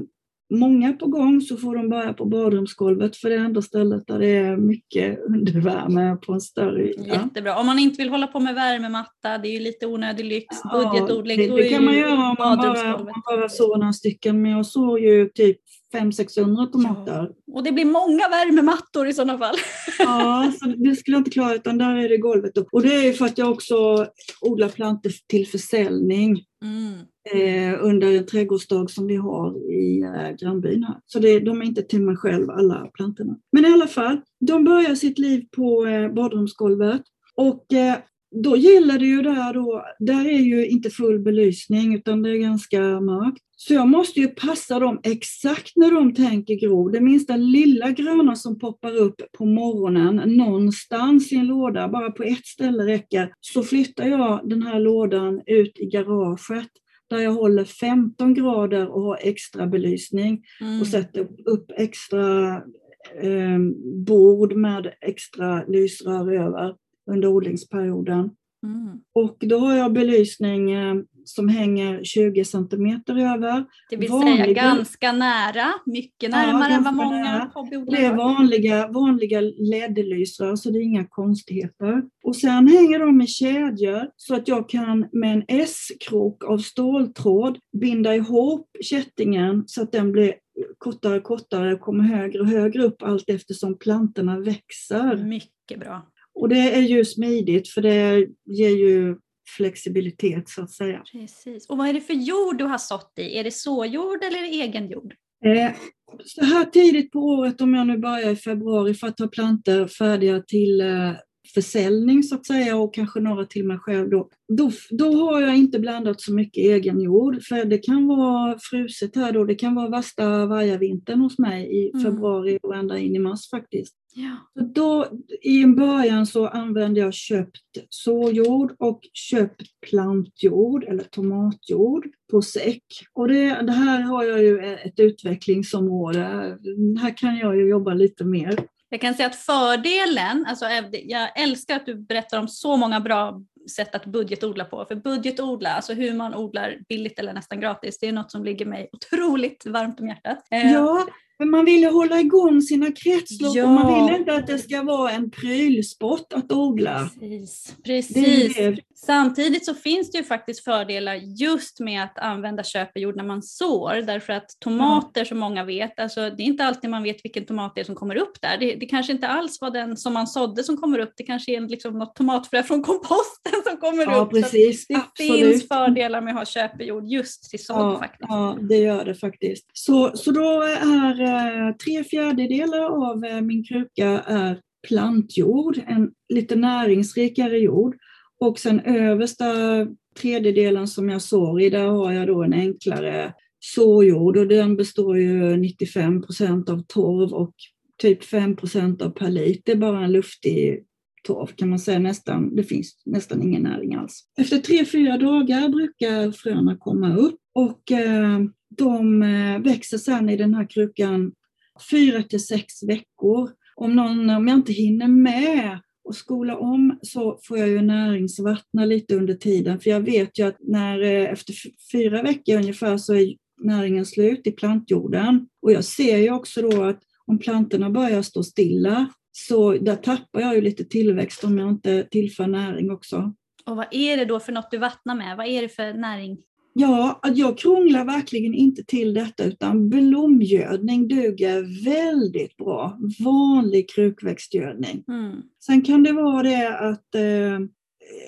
många på gång så får de börja på badrumsgolvet för det är enda stället där det är mycket undervärme på en större yta. Jättebra. Om man inte vill hålla på med värmematta, det är ju lite onödig lyx, Ja, budgetodling, det, det kan man göra om man bara, om badrumsgolvet. man bara sår några stycken, men jag sår ju typ 500-600 tomater. Och det blir många värmemattor i sådana fall. Ja, så det skulle jag inte klara, utan där är det golvet. Och det är för att jag också odlar plantor till försäljning Mm eh, under en trädgårdsdag som vi har i eh, grannbyn här. Så det, de är inte till mig själv, alla plantorna. Men i alla fall, de börjar sitt liv på eh, badrumsgolvet. Och eh, då gäller det ju där då, där är ju inte full belysning utan det är ganska mörkt. Så jag måste ju passa dem exakt när de tänker gro. Det minsta lilla gröna som poppar upp på morgonen någonstans i en låda, bara på ett ställe räcker, så flyttar jag den här lådan ut i garaget där jag håller 15 grader och har extra belysning Mm. och sätter upp extra eh, bord med extra lysrör över under odlingsperioden. Mm. Och då har jag belysning eh, som hänger 20 centimeter över. Det vill säga Vanliga- ganska nära, mycket Ja, närmare än ganska vad många hobbyodlare Det är vanliga, vanliga LED-lysrör så det är inga konstigheter. Och sen hänger de i kedjor så att jag kan med en S-krok av ståltråd binda ihop kättingen så att den blir kortare och kortare och kommer högre och högre upp allt eftersom plantorna växer. Mycket bra. Och det är ju smidigt för det ger ju flexibilitet så att säga. Precis. Och vad är det för jord du har sått i? Är det såjord eller är det egen jord? Eh, så här tidigt på året, om jag nu börjar i februari för att ha plantor färdiga till eh, försäljning så att säga och kanske några till mig själv då, då, då har jag inte blandat så mycket egen jord för det kan vara fruset här då, det kan vara värsta vargavintern hos mig i Mm. februari och ända in i mars faktiskt. Ja. Så då, I en början så använde jag köpt såjord och köpt plantjord eller tomatjord på säck. Och det, det här har jag ju ett utvecklingsområde. Här kan jag ju jobba lite mer. Jag kan säga att fördelen, alltså eh, jag älskar att du berättar om så många bra sätt att budgetodla på. För budgetodla, alltså hur man odlar billigt eller nästan gratis, det är något som ligger mig otroligt varmt om hjärtat. Eh, ja, men man vill ju hålla igång sina kretslopp Ja. och man vill inte att det ska vara en prylsport att odla. Precis, Det precis. det. Samtidigt så finns det ju faktiskt fördelar just med att använda köpejord när man sår. Därför att tomater som många vet, alltså det är inte alltid man vet vilken tomat det är som kommer upp där. Det, det kanske inte alls var den som man sådde som kommer upp, det kanske är liksom något tomatfrö från komposten som kommer Ja, upp. Så precis. det Absolut. finns fördelar med att ha köpejord just till sådd Ja, faktiskt. ja, det gör det faktiskt. Så, så då är Eh, tre fjärdedelar av eh, min kruka är plantjord, en lite näringsrikare jord. Och sen översta tredjedelen som jag sår i, där har jag då en enklare såjord och den består ju 95 procent av torv och typ 5 procent av perlit. Det är bara en luftig torv kan man säga nästan. Det finns nästan ingen näring alls. Efter tre, fyra dagar brukar fröna komma upp och eh, de eh, växer sedan i den här krukan fyra till sex veckor. Om, någon, om jag inte hinner med och skola om så får jag ju näringsvattna lite under tiden. För jag vet ju att när, eh, efter fyra veckor ungefär så är näringen slut i plantjorden. Och jag ser ju också då att om plantorna börjar stå stilla så där tappar jag ju lite tillväxt om jag inte tillför näring också. Och vad är det då för något du vattnar med? Vad är det för näring? Ja, jag krånglar verkligen inte till detta utan blomgödning duger väldigt bra. Vanlig krukväxtgödning. Mm. Sen kan det vara det att eh,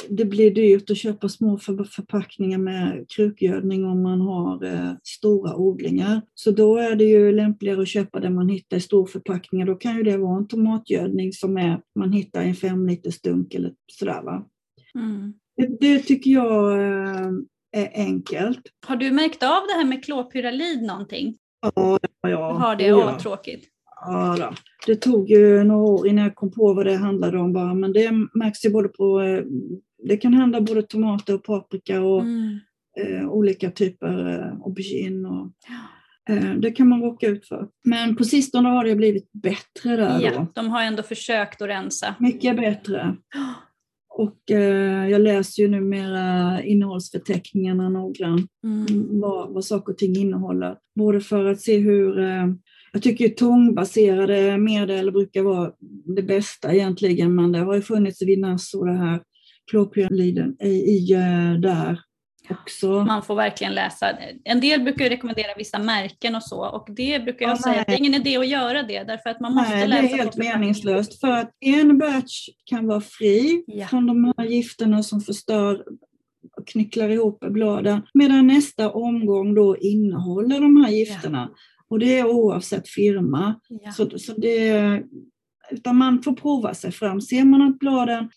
det blir dyrt att köpa små för förpackningar med krukgödning om man har eh, stora odlingar. Så då är det ju lämpligare att köpa det man hittar i storförpackningar. Då kan ju det vara en tomatgödning som är, man hittar i en fem liters dunk eller sådär. Va? Mm. Det, det tycker jag eh, enkelt. Har du märkt av det här med klopyralid någonting? Ja, Du ja, har det? ja. Vad tråkigt. Ja, då. Det tog ju några år innan jag kom på vad det handlade om bara, men det märks ju både på, eh, det kan hända både tomater och paprika och Mm. eh, olika typer eh, aubergine och eh, det kan man råka ut för. Men på sistone har det blivit bättre där Ja, då. de har ändå försökt att rensa. Mycket bättre. Och eh, jag läser ju numera innehållsförteckningarna noggrant. Mm. vad, vad saker och ting innehåller. Både för att se hur, eh, jag tycker tångbaserade medel brukar vara det bästa egentligen, men det har ju funnits Vinas och det här klorpyraliden i, i eh, där också. Man får verkligen läsa. En del brukar ju rekommendera vissa märken och så och det brukar jag Ja, säga att det är ingen idé att göra det därför att man måste Nej, det läsa är på helt meningslöst för att en batch kan vara fri Ja. från de här gifterna som förstör och knycklar ihop bladen, medan nästa omgång då innehåller de här gifterna. Och det är oavsett firma. Ja. Så, så det, utan man får prova sig fram. Ser man att bladen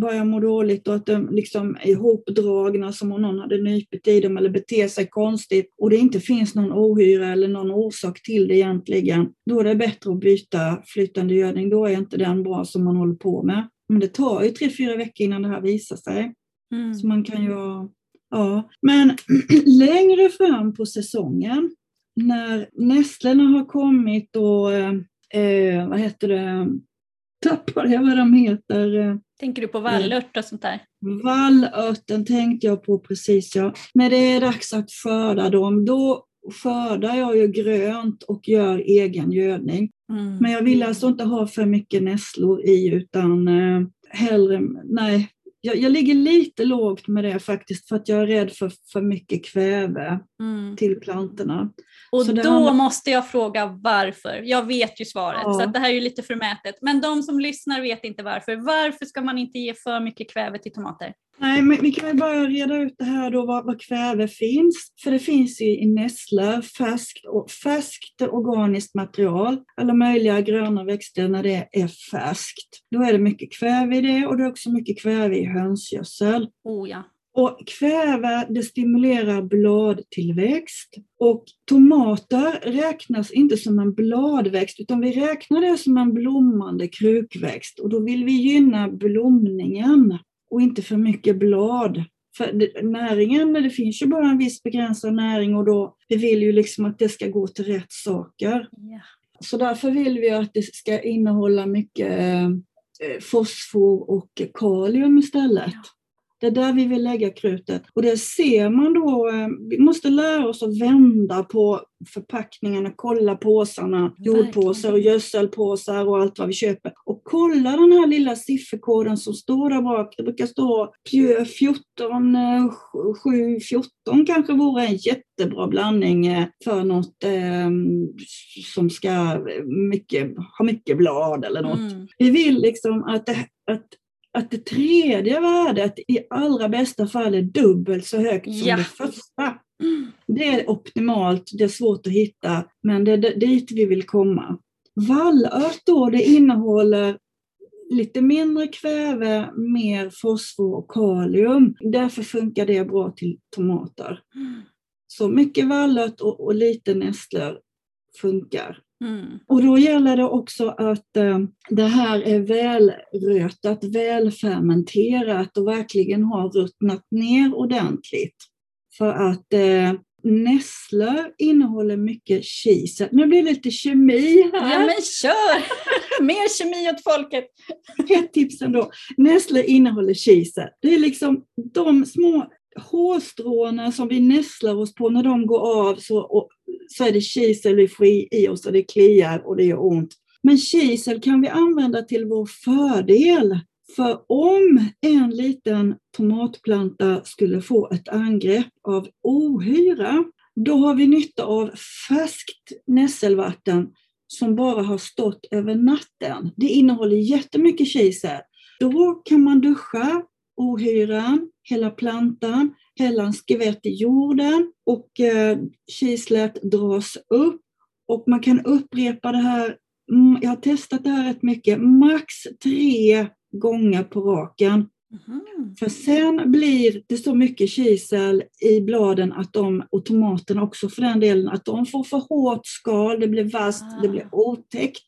börjar må dåligt och att de liksom är ihopdragna som om någon hade nypit i dem eller beter sig konstigt och det inte finns någon ohyra eller någon orsak till det egentligen, då är det bättre att byta flytande gödning. Då är inte den bra som man håller på med. Men det tar ju tre, fyra veckor innan det här visar sig. Mm. Så man kan ju ja. Men längre fram på säsongen, när nässlorna har kommit och, eh, eh, vad heter det, tappade jag vad de heter, eh, Tänker du på vallört och sånt där? vallörten tänkte jag på precis ja. När det är dags att skörda dem, då skördar jag ju grönt och gör egen gödning. Mm. Men jag vill alltså inte ha för mycket nässlor i utan eh, hellre, nej, jag, jag ligger lite lågt med det faktiskt för att jag är rädd för för mycket kväve Mm. till plantorna. Och Så då handlar- måste jag fråga varför. Jag vet ju svaret, Ja. så det här är ju lite förmätet. Men de som lyssnar vet inte varför. Varför ska man inte ge för mycket kväve till tomater? Nej, men vi kan väl bara reda ut det här då, vad, vad kväve finns. För det finns ju i nässlor, färskt, och, färskt organiskt material, alla möjliga gröna växter när det är färskt. Då är det mycket kväve i det och det är också mycket kväve i hönsgödsel. Oh ja. Och kväve det stimulerar bladtillväxt och tomater räknas inte som en bladväxt utan vi räknar det som en blommande krukväxt och då vill vi gynna blomningen och inte för mycket blad. För näringen, det finns ju bara en viss begränsad näring och då vi vill ju liksom att det ska gå till rätt saker. ja. Så därför vill vi att det ska innehålla mycket eh, fosfor och kalium istället. Ja. Det är där vi vill lägga krutet. Och det ser man då, eh, vi måste lära oss att vända på förpackningarna, kolla påsarna, jordpåsar och gödselpåsar och allt vad vi köper. Och kolla den här lilla sifferkoden som står där bak. Det brukar stå Pure 14, eh, 7, 14 kanske vore en jättebra blandning eh, för något eh, som ska eh, mycket, ha mycket blad eller något. Mm. Vi vill liksom att det, att, att det tredje värdet i allra bästa fall är dubbelt så högt som Ja. det första. Mm. Det är optimalt, det är svårt att hitta, men det är dit vi vill komma. Vallört då, det innehåller lite mindre kväve, mer fosfor och kalium. Därför funkar det bra till tomater. Så mycket vallört och, och lite nässlor funkar. Mm. Och då gäller det också att eh, det här är välrötat, välfermenterat och verkligen har ruttnat ner ordentligt. För att eh, nässlor innehåller mycket kisel. Nu blir det lite kemi här. Ja men kör! Mer kemi åt folket. Ett tips ändå. Nässlor innehåller kisel. Det är liksom de små hårstråna som vi nästlar oss på när de går av så, så är det kisel vi får i, i oss och det kliar och det gör ont. Men kisel kan vi använda till vår fördel. För om en liten tomatplanta skulle få ett angrepp av ohyra, då har vi nytta av färskt nässelvatten som bara har stått över natten. Det innehåller jättemycket kisel. Då kan man duscha ohyran, hela plantan, hälla en skvätt i jorden och eh, kislet dras upp. Och man kan upprepa det här, mm, jag har testat det här rätt mycket, max tre gånger på raken. Mhm. För sen blir det så mycket kisel i bladen att de, och tomaterna också för den delen, att de får för hårt skal, det blir vasst, det blir otäckt.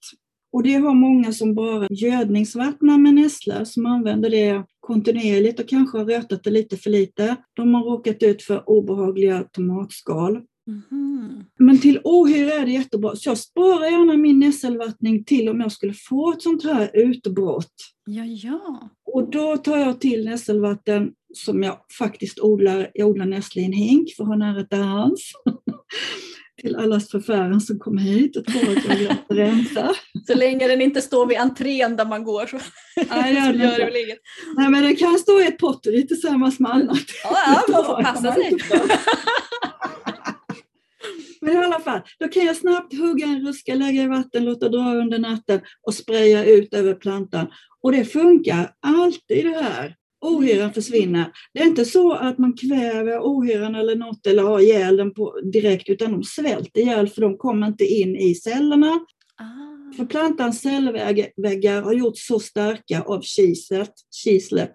Och det har många som bara gödningsvattnar med nässlor som använder det kontinuerligt och kanske har rötat det lite för lite. De har råkat ut för obehagliga tomatskal. Mhm. Men till ohyra är det jättebra, så jag sparar gärna min nässelvattning till om jag skulle få ett sånt här utbrott. Ja, ja. Och då tar jag till nässelvatten som jag faktiskt odlar. Jag odlar nässlor i en hink för att ha nära till hands. till allas förfäran som kommer hit och tror att jag rensa. Så länge den inte står vid entrén där man går så, Nej, det så det gör det väl inget. Nej, men det kan stå i ett pottery tillsammans med annat. Ja, ja, man får passa sig. Men i alla fall, då kan jag snabbt hugga en ruska, lägga i vatten, låta dra under natten och spraya ut över plantan. Och det funkar alltid det här. Ohyran försvinner. Det är inte så att man kväver ohyran eller något eller har ihjäl den på, direkt utan de svälter ihjäl för de kommer inte in i cellerna. Ah. För plantans cellväggar har gjorts så starka av kiset, kislet.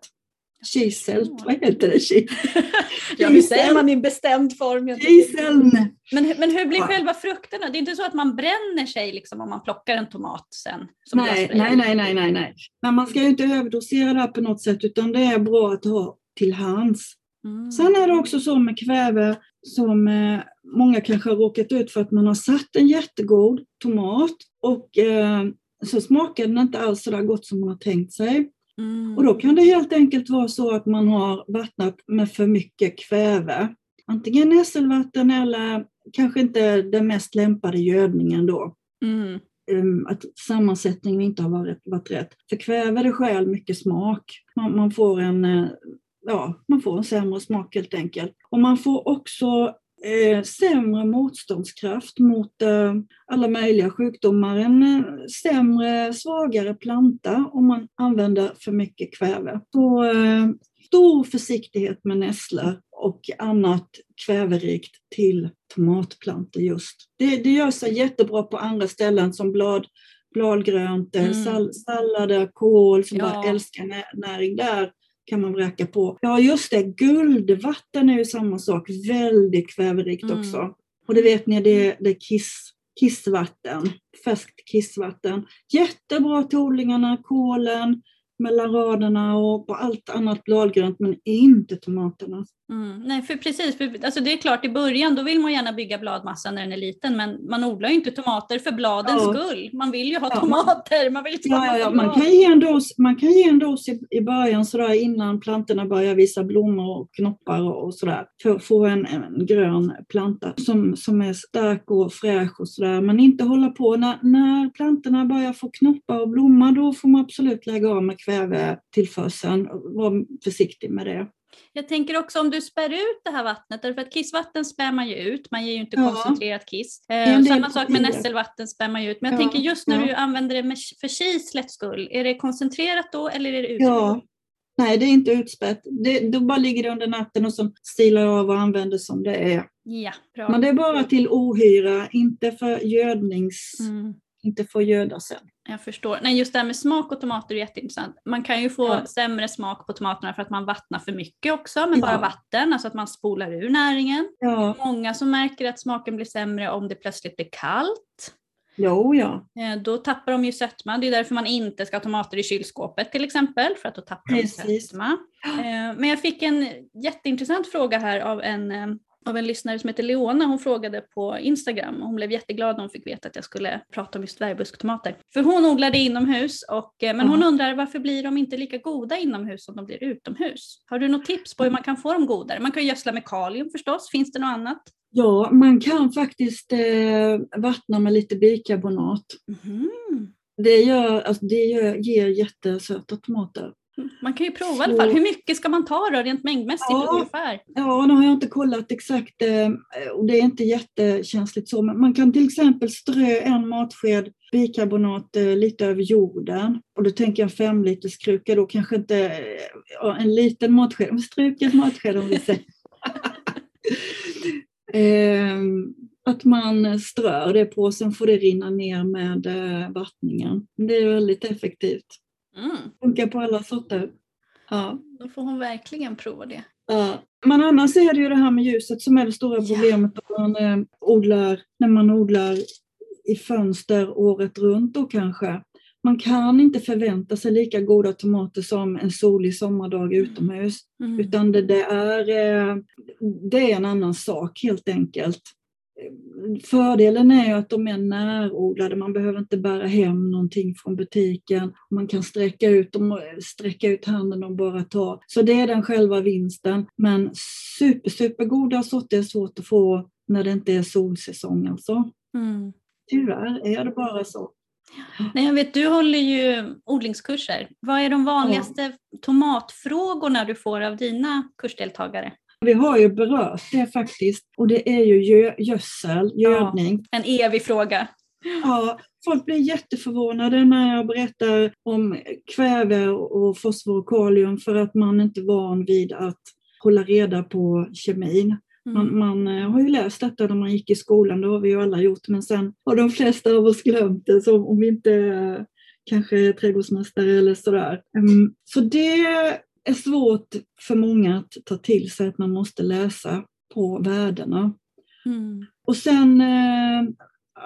Kiselt, vad heter det? Ki- Ja, hur säger man i bestämd form? Kiseln. Men, men hur blir Ja. själva frukterna? Det är inte så att man bränner sig liksom om man plockar en tomat sen? Nej, nej, nej, nej, nej, nej. Men man ska ju inte överdosera det här på något sätt utan det är bra att ha till hands. Mm. Sen är det också så med kväve som eh, många kanske har råkat ut för att man har satt en jättegod tomat och eh, så smakar den inte alls så där gott som man har tänkt sig. Mm. Och då kan det helt enkelt vara så att man har vattnat med för mycket kväve. Antingen nässelvatten eller kanske inte den mest lämpade gödningen då. Mm. um, att sammansättningen inte har varit, varit rätt. För kväve det skäl mycket smak. Man, man, får en, uh, ja, man får en sämre smak helt enkelt. Och man får också eh, sämre motståndskraft mot eh, alla möjliga sjukdomar. En eh, sämre, svagare planta om man använder för mycket kväve. Så eh, stor försiktighet med nässlor och annat kväverikt till tomatplantor just. Det, det gör sig jättebra på andra ställen som blad, bladgrönt, eh, mm. sall, sallader, kål som ja. bara älskar näring. Där kan man vräka på. Ja just det, guldvatten är ju samma sak, väldigt kväverikt mm. också. Och det vet ni, det, det är kiss, kissvatten, färskt kissvatten. Jättebra till odlingarna, kålen, mellan raderna och på allt annat bladgrönt men inte tomaterna. Mm, nej, för precis. För, alltså det är klart i början då vill man gärna bygga bladmassa när den är liten men man odlar ju inte tomater för bladens ja. skull. Man vill ju ha ja. tomater. Man, vill ja, ja, ja. man, kan ge en dos, man kan ge en dos i, i början sådär innan plantorna börjar visa blommor och knoppar och, och sådär. För att få en, en grön planta som, som är stark och fräsch och sådär. Men inte hålla på när, när plantorna börjar få knoppar och blomma då får man absolut lägga av med kvävetillförseln. Var försiktig med det. Jag tänker också om du spär ut det här vattnet, därför att kissvatten spär man ju ut, man ger ju inte ja. koncentrerat kiss. Eh, samma sak med nässelvatten spär man ju ut. Men jag ja. tänker just när ja. du använder det för kislets skull, är det koncentrerat då eller är det utspätt? Ja. Nej, det är inte utspätt. Det, då bara ligger det under natten och så stilar jag av och använder som det är. Ja, bra. Men det är bara till ohyra, inte för gödnings... Mm inte får göda sen. Jag förstår. Nej, just det här med smak och tomater är jätteintressant. Man kan ju få ja. sämre smak på tomaterna för att man vattnar för mycket också med ja. bara vatten, alltså att man spolar ur näringen. Ja. Många som märker att smaken blir sämre om det plötsligt blir kallt. Jo, ja. Eh, då tappar de ju sötma. Det är därför man inte ska ha tomater i kylskåpet till exempel, för att då tappar de sötma. Eh, men jag fick en jätteintressant fråga här av en eh, av en lyssnare som heter Leona. Hon frågade på Instagram och hon blev jätteglad när hon fick veta att jag skulle prata om just dvärgbusktomater. För hon odlade inomhus, och, eh, men hon undrar varför blir de inte lika goda inomhus som de blir utomhus? Har du något tips på hur man kan få dem godare? Man kan gödsla med kalium förstås, finns det något annat? Ja, man kan faktiskt eh, vattna med lite bikarbonat. Mm. Det, gör, alltså, det gör, ger jättesöta tomater. Man kan ju prova så... i alla fall. Hur mycket ska man ta då rent mängdmässigt ja, ungefär? Ja, nu har jag inte kollat exakt eh, och det är inte jättekänsligt så. Men man kan till exempel strö en matsked bikarbonat eh, lite över jorden. Och då tänker jag en fem liters kruka då kanske inte en liten matsked, struken matsked om vi säger. Ehm, att man strör det på, sen får det rinna ner med eh, vattningen. Det är väldigt effektivt. Mm. Funkar på alla sorter. Ja. Då får hon verkligen prova det. Ja. Men annars är det ju det här med ljuset som är det stora problemet ja. man, eh, odlar, när man odlar i fönster året runt då kanske. Man kan inte förvänta sig lika goda tomater som en solig sommardag utomhus. Mm. Utan det, det, är, eh, det är en annan sak helt enkelt. Fördelen är ju att de är närodlade, man behöver inte bära hem någonting från butiken. Man kan sträcka ut, dem, sträcka ut handen och bara ta. Så det är den själva vinsten. Men super, supergoda sorter är svårt att få när det inte är solsäsong alltså. Mm. Tyvärr är det bara så. Nej, jag vet, du håller ju odlingskurser. Vad är de vanligaste ja. tomatfrågorna du får av dina kursdeltagare? Vi har ju berört det faktiskt och det är ju gö gödsel, gödning. Ja, en evig fråga. Ja, folk blir jätteförvånade när jag berättar om kväve och fosfor och kalium för att man inte är van vid att hålla reda på kemin. Man, mm. man, eh, har ju läst detta när man gick i skolan, det har vi ju alla gjort, men sen har de flesta av oss glömt det, så om vi inte kanske är trädgårdsmästare eller sådär. Um, så det är svårt för många att ta till sig att man måste läsa på värdena. Mm. Och sen eh,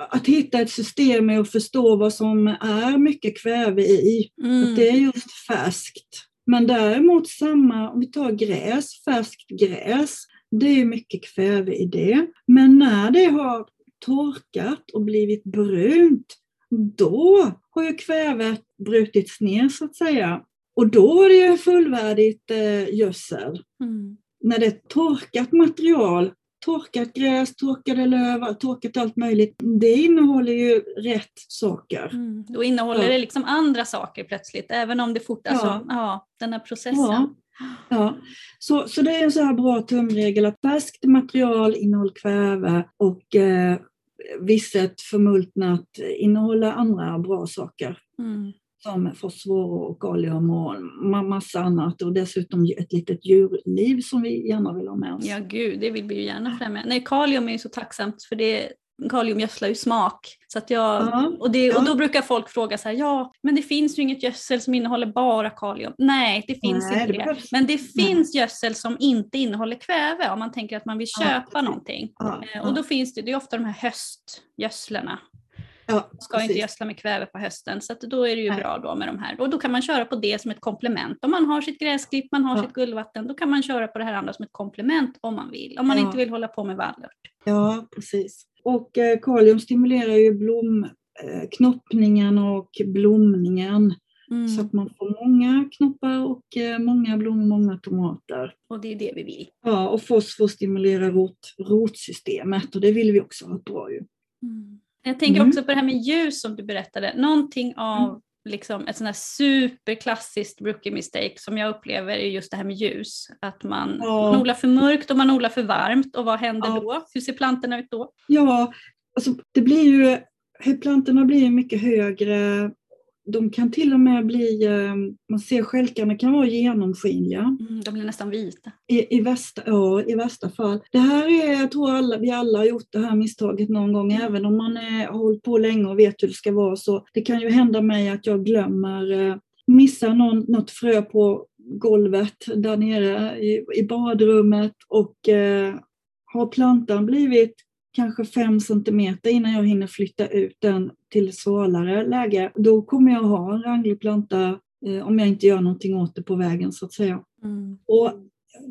att hitta ett system med att förstå vad som är mycket kväve i. Mm. Att det är just färskt. Men däremot samma, om vi tar gräs, färskt gräs, det är mycket kväve i det. Men när det har torkat och blivit brunt, då har ju kvävet brutits ner så att säga. Och då är det fullvärdigt eh, gödsel. Mm. När det är torkat material, torkat gräs, torkade löv, torkat allt möjligt. Det innehåller ju rätt saker. Mm. Då innehåller ja. det liksom andra saker plötsligt, även om det fort, alltså, ja. ja den här processen. Ja. Ja, så, så det är en så här bra tumregel att färskt material innehåller kväve och eh, visset förmultnat innehåller andra bra saker. Mm. Som fosfor och kalium och massa annat och dessutom ett litet djurliv som vi gärna vill ha med oss. Ja gud, det vill vi ju gärna främja. Nej, kalium är ju så tacksamt för det kaliumgödslar ju smak. Så att jag, ja, och, det, och då brukar folk fråga så här, ja men det finns ju inget gödsel som innehåller bara kalium. Nej, det finns Nej, inte det. det. Men det finns Nej. gödsel som inte innehåller kväve om man tänker att man vill köpa ja, någonting. Eh, och då finns det, det är ofta de här höstgödslarna. Ja, ska precis. inte gödsla med kväve på hösten så då är det ju Nej. bra då med de här. Och då kan man köra på det som ett komplement. Om man har sitt gräsklipp, man har sitt guldvatten, då kan man köra på det här andra som ett komplement om man vill. Om man inte vill hålla på med vallört. Ja, precis. Och eh, kalium stimulerar ju blom, eh, och blomningen. Mm. Så att man får många knoppar och eh, många blommor, många tomater. Och det är det vi vill. Ja, och fosfor stimulerar rot, rotsystemet och det vill vi också ha bra ju. Mm. Jag tänker mm. också på det här med ljus som du berättade. Någonting av mm liksom ett sånt här superklassiskt rookie mistake som jag upplever är just det här med ljus. Att man, ja. man odlar för mörkt och man odlar för varmt och vad händer ja. då? Hur ser plantorna ut då? Ja, alltså det blir ju, plantorna blir mycket högre de kan till och med bli, eh, man ser skälkarna kan vara genomskinliga. Mm, de blir nästan vita. I, i, värsta, ja, i värsta fall. Det här är, jag tror alla, vi alla har gjort det här misstaget någon gång, mm. även om man är, har hållit på länge och vet hur det ska vara. Så det kan ju hända mig att jag glömmer, eh, missar någon, något frö på golvet där nere i, i badrummet och eh, har plantan blivit kanske fem centimeter innan jag hinner flytta ut den till svalare läge. Då kommer jag ha en ranglig planta eh, om jag inte gör någonting åt det på vägen så att säga. Mm. Och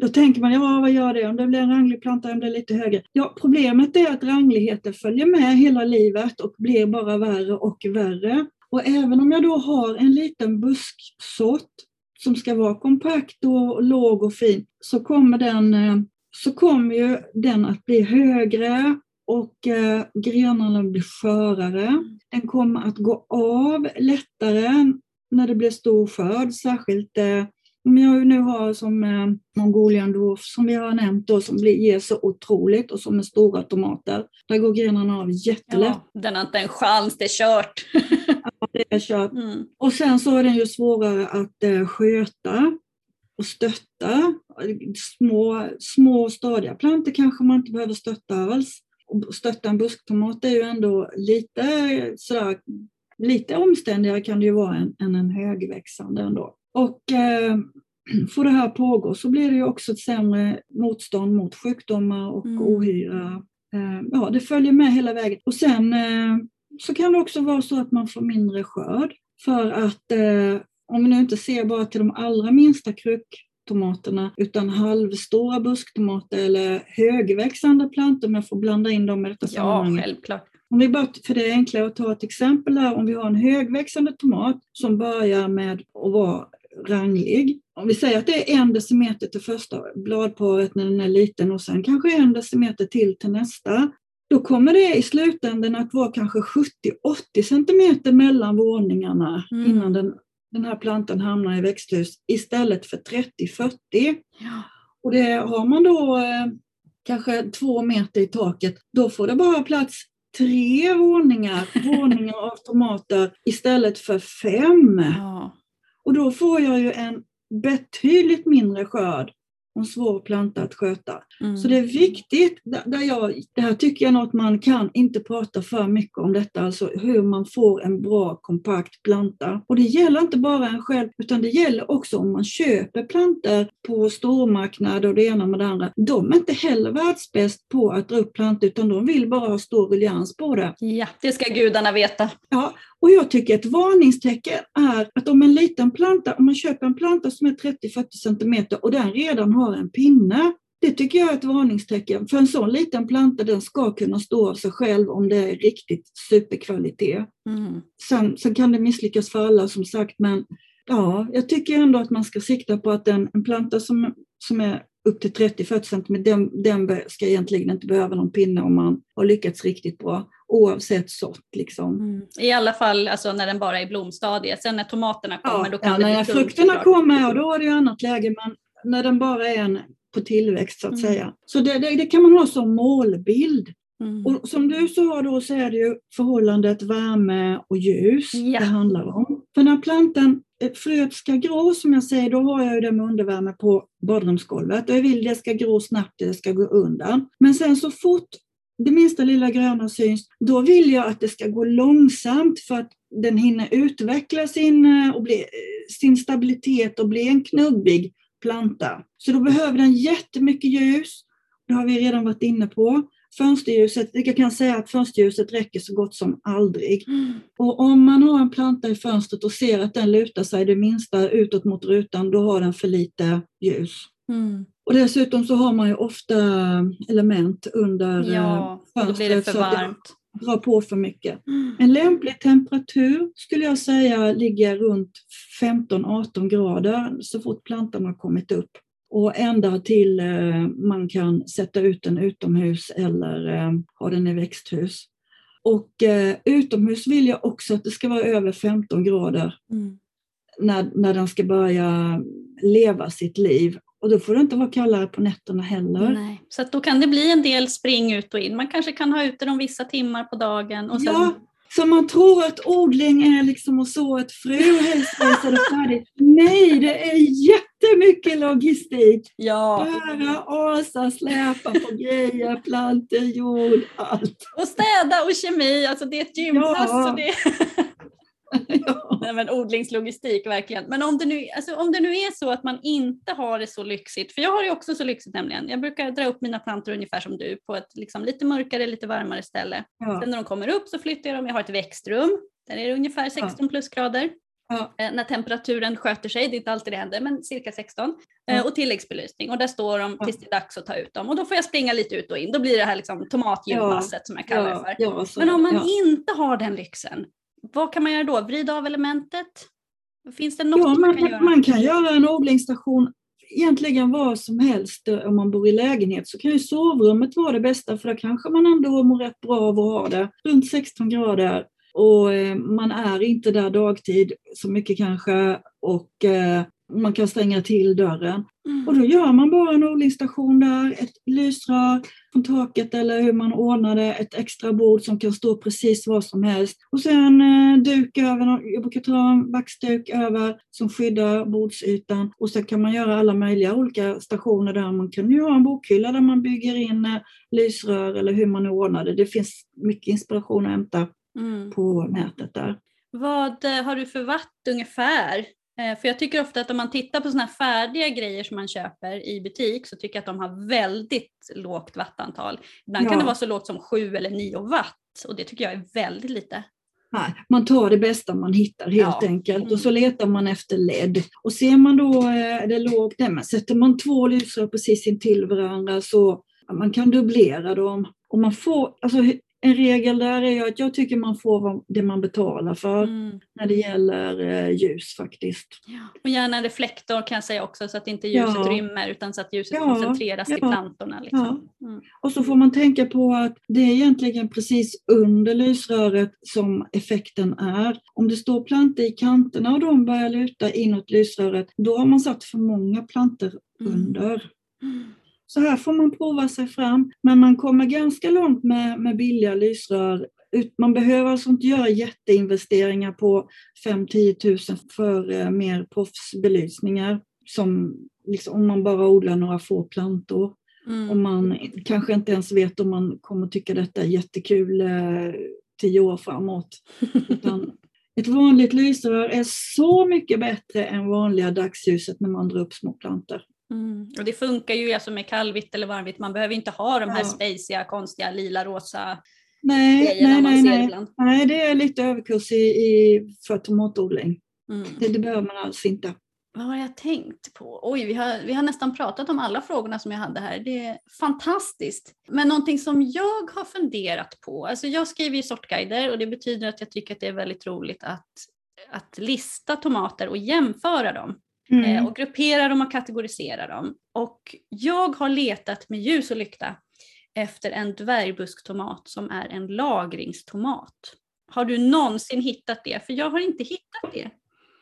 då tänker man, ja vad gör det om det blir en ranglig planta, den blir lite högre. Ja, problemet är att rangligheten följer med hela livet och blir bara värre och värre. Och även om jag då har en liten busksort som ska vara kompakt och låg och fin så kommer den, eh, så kommer ju den att bli högre och eh, grenarna blir skörare. Den kommer att gå av lättare när det blir stor skörd, särskilt eh, om jag nu har som eh, Mongolian Dwarf som vi har nämnt då, som blir, ger så otroligt och som är stora tomater. Där går grenarna av jättelätt. Ja, den har inte en chans, det är kört. ja, det är kört. Mm. Och sen så är den ju svårare att eh, sköta och stötta. Små, små stadiga plantor kanske man inte behöver stötta alls stötta en busktomat är ju ändå lite, sådär, lite omständigare kan det ju vara än, än en högväxande ändå. Och eh, får det här pågå så blir det ju också ett sämre motstånd mot sjukdomar och mm. ohyra. Eh, ja, det följer med hela vägen. Och sen eh, så kan det också vara så att man får mindre skörd för att eh, om vi nu inte ser bara till de allra minsta kruk, tomaterna utan halvstora busktomater eller högväxande plantor om jag får blanda in dem i detta ja, sammanhanget. Ja, självklart. Om vi bara, för det är enklare att ta ett exempel här. Om vi har en högväxande tomat som börjar med att vara ranglig. Om vi säger att det är en decimeter till första bladparet när den är liten och sen kanske en decimeter till till nästa. Då kommer det i slutändan att vara kanske 70-80 centimeter mellan våningarna mm. innan den den här plantan hamnar i växthus istället för 30-40. Ja. Och det, har man då eh, kanske två meter i taket, då får det bara plats tre våningar, våningar av tomater istället för fem. Ja. Och då får jag ju en betydligt mindre skörd en svår planta att sköta. Mm. Så det är viktigt, där jag, det här tycker jag nog att man kan inte prata för mycket om detta, alltså hur man får en bra kompakt planta. Och det gäller inte bara en själv, utan det gäller också om man köper plantor på stormarknader och det ena med det andra. De är inte heller världsbäst på att dra upp plantor, utan de vill bara ha stor ruljans på det. Ja, det ska gudarna veta. Ja, och jag tycker ett varningstecken är att om en liten planta, om man köper en planta som är 30-40 cm och den redan har en pinne, det tycker jag är ett varningstecken. För en sån liten planta den ska kunna stå av sig själv om det är riktigt superkvalitet. Mm. Sen, sen kan det misslyckas för alla som sagt men ja, jag tycker ändå att man ska sikta på att en, en planta som, som är upp till 30-40 cm, den, den ska egentligen inte behöva någon pinne om man har lyckats riktigt bra oavsett sort. Liksom. Mm. I alla fall alltså, när den bara är i blomstadiet. Sen när tomaterna kommer ja, då kan ja, det när bli tungt. frukterna såklart. kommer, då är det ju annat läge. Men när den bara är en på tillväxt så att Mm. säga. Så det, det, det kan man ha som målbild. Mm. Och som du sa då så är det ju förhållandet värme och ljus Ja. det handlar om. För när plantan, Eh, fröet ska gro som jag säger, då har jag ju det med undervärme på badrumsgolvet. Jag vill det ska gro snabbt, det ska gå undan. Men sen så fort det minsta lilla gröna syns, då vill jag att det ska gå långsamt för att den hinner utveckla sin, eh, och bli, eh, sin stabilitet och bli en knubbig planta. Så då behöver den jättemycket ljus. Det har vi redan varit inne på. Fönsterljuset, jag kan säga att fönsterljuset räcker så gott som aldrig. Mm. Och om man har en planta i fönstret och ser att den lutar sig det minsta utåt mot rutan, då har den för lite ljus. Mm. Och dessutom så har man ju ofta element under Ja, eh, då blir det för varmt. drar på för mycket. Mm. En lämplig temperatur skulle jag säga ligger runt 15-18 grader så fort plantan har kommit upp. Och ända till eh, man kan sätta ut den utomhus eller eh, ha den i växthus. Och eh, utomhus vill jag också att det ska vara över 15 grader Mm. när, när den ska börja leva sitt liv. Och då får det inte vara kallare på nätterna heller. Nej. Så då kan det bli en del spring ut och in. Man kanske kan ha ute dem vissa timmar på dagen. Och sen... Ja, så man tror att odling är liksom att så ett frö och är det färdigt. Nej, det är jättemycket logistik. ja. Bära, asa, släpa på grejer, plantor, jord, allt. Och städa och kemi, alltså det är ett gympass. Ja. Och det... Ja. Nej, men odlingslogistik verkligen. Men om det, nu, alltså, om det nu är så att man inte har det så lyxigt, för jag har det också så lyxigt nämligen. Jag brukar dra upp mina plantor ungefär som du på ett liksom, lite mörkare, lite varmare ställe. Ja. Sen när de kommer upp så flyttar jag dem, jag har ett växtrum. Där är det ungefär 16 plusgrader. Ja. Eh, när temperaturen sköter sig, det är inte alltid det händer, men cirka 16. Ja. Eh, och tilläggsbelysning och där står de Ja. tills det är dags att ta ut dem. Och då får jag springa lite ut och in. Då blir det här liksom tomatgympasset som jag kallar det för. Ja, ja, Men om man ja. inte har den lyxen, vad kan man göra då? Vrida av elementet? Finns det något Ja, man, man, kan göra? man kan göra en odlingsstation egentligen vad som helst. eh, Om man bor i lägenhet så kan ju sovrummet vara det bästa för då kanske man ändå mår rätt bra av att ha det runt 16 grader. Och eh, man är inte där dagtid så mycket kanske och eh, man kan stänga till dörren. Mm. Och då gör man bara en odlingsstation där, ett lysrör från taket eller hur man ordnar det, ett extra bord som kan stå precis var som helst. Och sen eh, duk över, jag brukar ta en vaxduk över som skyddar bordsytan. Och sen kan man göra alla möjliga olika stationer där. Man kan ju ha en bokhylla där man bygger in eh, lysrör eller hur man ordnar det. Det finns mycket inspiration att hämta Mm. på nätet där. Vad eh, har du för watt ungefär? Eh, För jag tycker ofta att om man tittar på sådana färdiga grejer som man köper i butik så tycker jag att de har väldigt lågt wattantal. Ibland kan Ja. det vara så lågt som 7 eller 9 watt och det tycker jag är väldigt lite. Nej, man tar det bästa man hittar helt Ja. enkelt Mm. och så letar man efter LED. Och ser man då eh, det lågt, nej, men sätter man två lysrör precis intill varandra så man kan dubblera dem. Och man får, alltså, en regel där är att jag tycker man får det man betalar för Mm. när det gäller eh, ljus faktiskt. Ja. Och gärna reflektor kan jag säga också så att inte ljuset Ja. rymmer utan så att ljuset Ja, koncentreras till plantorna. Liksom. Mm. Och så får man tänka på att det är egentligen precis under lysröret som effekten är. Om det står plantor i kanterna och de börjar luta inåt lysröret, då har man satt för många plantor Mm. under. Så här får man prova sig fram, men man kommer ganska långt med, med billiga lysrör. Man behöver alltså inte göra jätteinvesteringar på 5-10 000 för eh, mer proffsbelysningar, som liksom, om man bara odlar några få plantor. Mm. Och man kanske inte ens vet om man kommer tycka detta är jättekul eh, tio år framåt. Utan ett vanligt lysrör är så mycket bättre än vanliga dagsljuset när man drar upp små plantor. Mm. Och det funkar ju alltså med kallvitt eller varmvitt. Man behöver inte ha de här Ja. spaciga, konstiga, lila, rosa Nej, nej, nej, nej. nej, det är lite överkurs i, i, för tomatodling. Mm. Det, det behöver man alls inte. Vad har jag tänkt på? Oj, vi har, vi har nästan pratat om alla frågorna som jag hade här. Det är fantastiskt. Men någonting som jag har funderat på, alltså jag skriver ju sortguider och det betyder att jag tycker att det är väldigt roligt att, att lista tomater och jämföra dem. Mm. eh, och grupperar dem och kategoriserar dem. Och jag har letat med ljus och lykta efter en dvärgbuskttomat som är en lagringstomat. Har du någonsin hittat det? För jag har inte hittat det.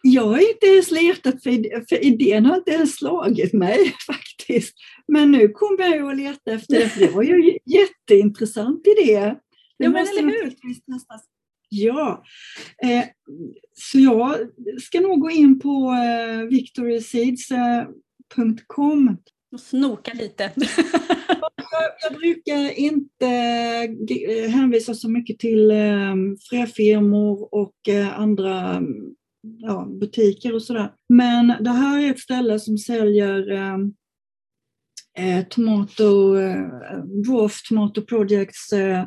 Jag har inte ens letat för, för idén har inte ens slagit mig faktiskt. Men nu kommer jag att leta efter det, för det var ju en jätteintressant idé. Det ja, men eller hur? Ja, eh, så jag ska nog gå in på eh, victoryseeds.com eh, och snoka lite. jag, jag, brukar inte hänvisa så mycket till eh, fröfirmor och eh, andra ja, butiker och sådär. Men det här är ett ställe som säljer eh tomato, eh, Dwarf Tomato Projects eh,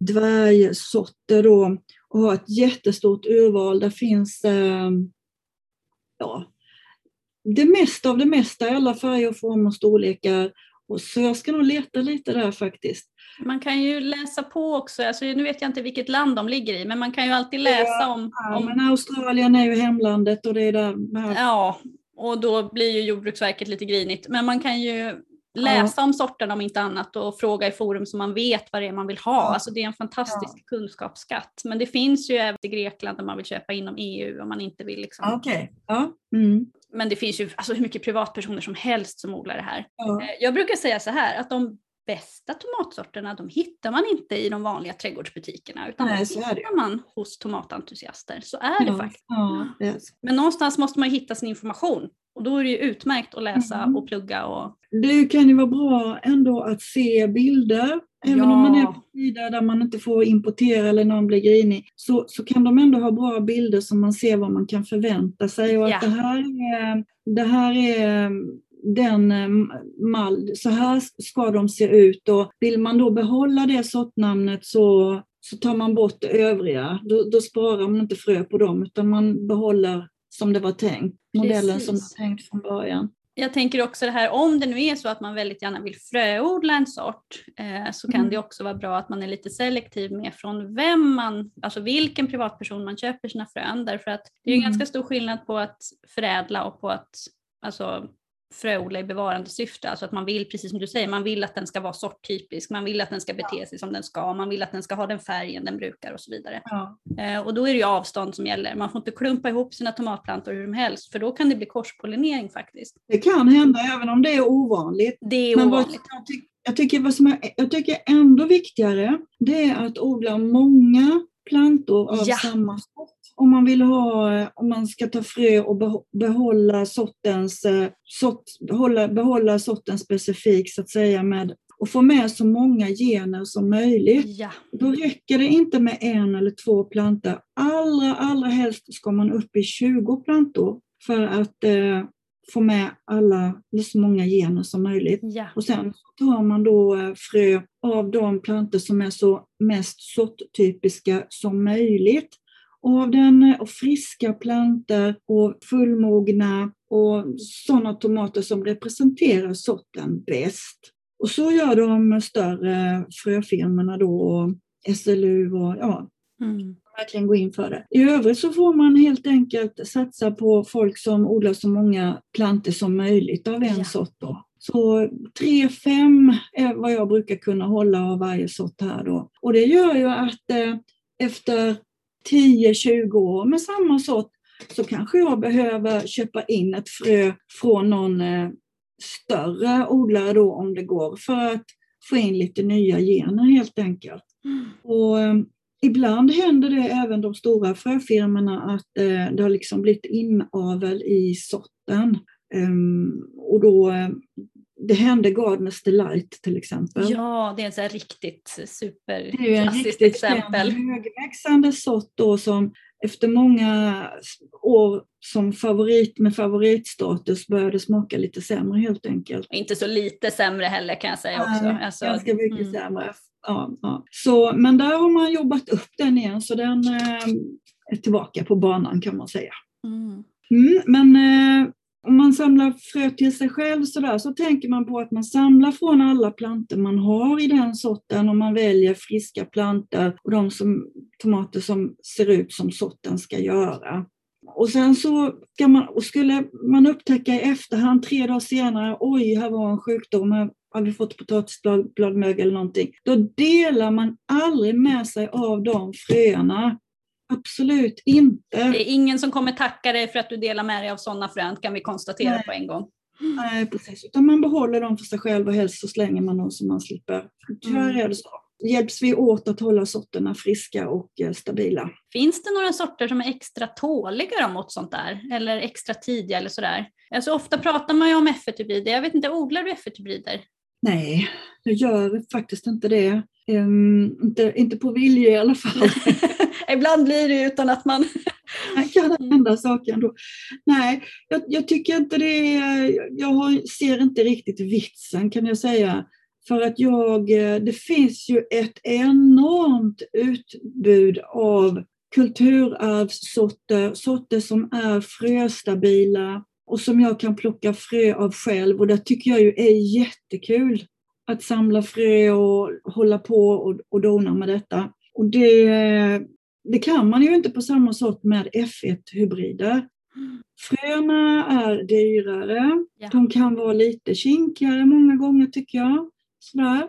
dvärgsorter då och har ett jättestort urval. Där finns eh, ja, det mesta av det mesta alla färger, former och storlekar. Och så jag ska nog leta lite där faktiskt. Man kan ju läsa på också, alltså, nu vet jag inte vilket land de ligger i, men man kan ju alltid läsa ja, om, ja, men Australien är ju hemlandet och det är där. Här. Ja, och då blir ju Jordbruksverket lite grinigt. Men man kan ju läsa ja. om sorterna om inte annat och fråga i forum så man vet vad det är man vill ha. Ja. Alltså det är en fantastisk ja. kunskapsskatt. Men det finns ju även i Grekland där man vill köpa inom EU om man inte vill. Liksom. Okay. Ja. Mm. Men det finns ju alltså, hur mycket privatpersoner som helst som odlar det här. Eh, jag brukar säga så här att de bästa tomatsorterna de hittar man inte i de vanliga trädgårdsbutikerna utan Nej, de hittar man hos tomatentusiaster. Så är det faktiskt. Men någonstans måste man hitta sin information och då är det ju utmärkt att läsa mm. och plugga. Och... Det kan ju vara bra ändå att se bilder. Även ja. om man är på sidor där man inte får importera eller någon blir grinig, så, så kan de ändå ha bra bilder så man ser vad man kan förvänta sig. Och ja. att det här är, det här är den eh, mall, så här ska de se ut och vill man då behålla det sortnamnet så, så tar man bort det övriga. Då, då sparar man inte frö på dem utan man behåller som det var tänkt, modellen Precis. som var tänkt från början. Jag tänker också det här om det nu är så att man väldigt gärna vill fröodla en sort eh, så kan mm. det också vara bra att man är lite selektiv med från vem man, alltså vilken privatperson man köper sina frön därför att det är mm. ganska stor skillnad på att förädla och på att alltså, fröodla i bevarandesyfte. Alltså att man vill, precis som du säger, man vill att den ska vara sorttypisk, man vill att den ska bete sig som den ska, man vill att den ska ha den färgen den brukar och så vidare. Ja. Eh, och då är det ju avstånd som gäller. Man får inte klumpa ihop sina tomatplantor hur som helst, för då kan det bli korspollinering faktiskt. Det kan hända, även om det är ovanligt. Det är Men ovanligt. jag, ty jag, tycker vad som är, jag tycker ändå viktigare, det är att odla många plantor av ja. samma sort om man vill ha, om man ska ta frö och behålla sortens, eh, sort, behålla, behålla sorten specifik så att säga med och få med så många gener som möjligt. Ja. Då räcker det inte med en eller två plantor. Allra, allra helst ska man upp i 20 plantor för att eh, få med alla, så många gener som möjligt. Ja. Och sen tar man då eh, frö av de plantor som är så mest sorttypiska som möjligt av den och friska plantor och fullmogna och sådana tomater som representerar sorten bäst. Och så gör de större fröfirmorna då, SLU och ja, mm. verkligen gå in för det. I övrigt så får man helt enkelt satsa på folk som odlar så många plantor som möjligt av en ja. sort. Då. Så tre, fem är vad jag brukar kunna hålla av varje sort här då. Och det gör ju att eh, efter 10-20 år med samma sort så kanske jag behöver köpa in ett frö från någon eh, större odlare då om det går för att få in lite nya gener helt enkelt. Mm. Och, eh, ibland händer det även de stora fröfirmorna att eh, det har liksom blivit inavel i sorten. Um, och då det hände Gardners Delight till exempel. Ja, det är en så riktigt superklassiskt exempel. Det är en högväxande sort då som efter många år som favorit med favoritstatus började smaka lite sämre helt enkelt. Inte så lite sämre heller kan jag säga också. Nej, alltså, ganska mycket mm. sämre. Ja, ja. Så, men där har man jobbat upp den igen så den eh, är tillbaka på banan kan man säga. Mm. Mm, men eh, om man samlar frö till sig själv så, där, så tänker man på att man samlar från alla plantor man har i den sorten och man väljer friska plantor och de som, tomater som ser ut som sorten ska göra. och sen så ska man, och skulle man upptäcka i efterhand, tre dagar senare, oj, här var en sjukdom, här har vi fått potatisbladmögel eller någonting. Då delar man aldrig med sig av de fröerna. Absolut inte. Det är ingen som kommer tacka dig för att du delar med dig av sådana frön, kan vi konstatera Nej. på en gång. Nej, precis. Utan man behåller dem för sig själv och helst så slänger man dem så man slipper. Tyvärr mm. är det så. Hjälps vi åt att hålla sorterna friska och eh, stabila. Finns det några sorter som är extra tåliga mot sånt där? Eller extra tidiga eller sådär? Alltså ofta pratar man ju om F1-hybrider. Jag vet inte, odlar du F1-hybrider? Nej, jag gör faktiskt inte det. Um, inte, inte på vilja i alla fall. Ibland blir det utan att man... Man kan hända saker ändå. Nej, jag, jag tycker inte det. Jag har, ser inte riktigt vitsen kan jag säga. För att jag, det finns ju ett enormt utbud av kulturarvssorter, sorter som är fröstabila och som jag kan plocka frö av själv och det tycker jag ju är jättekul att samla frö och hålla på och, och dona med detta. Och det, det kan man ju inte på samma sätt med F1-hybrider. Fröna är dyrare, ja. de kan vara lite kinkigare många gånger tycker jag. Sådär.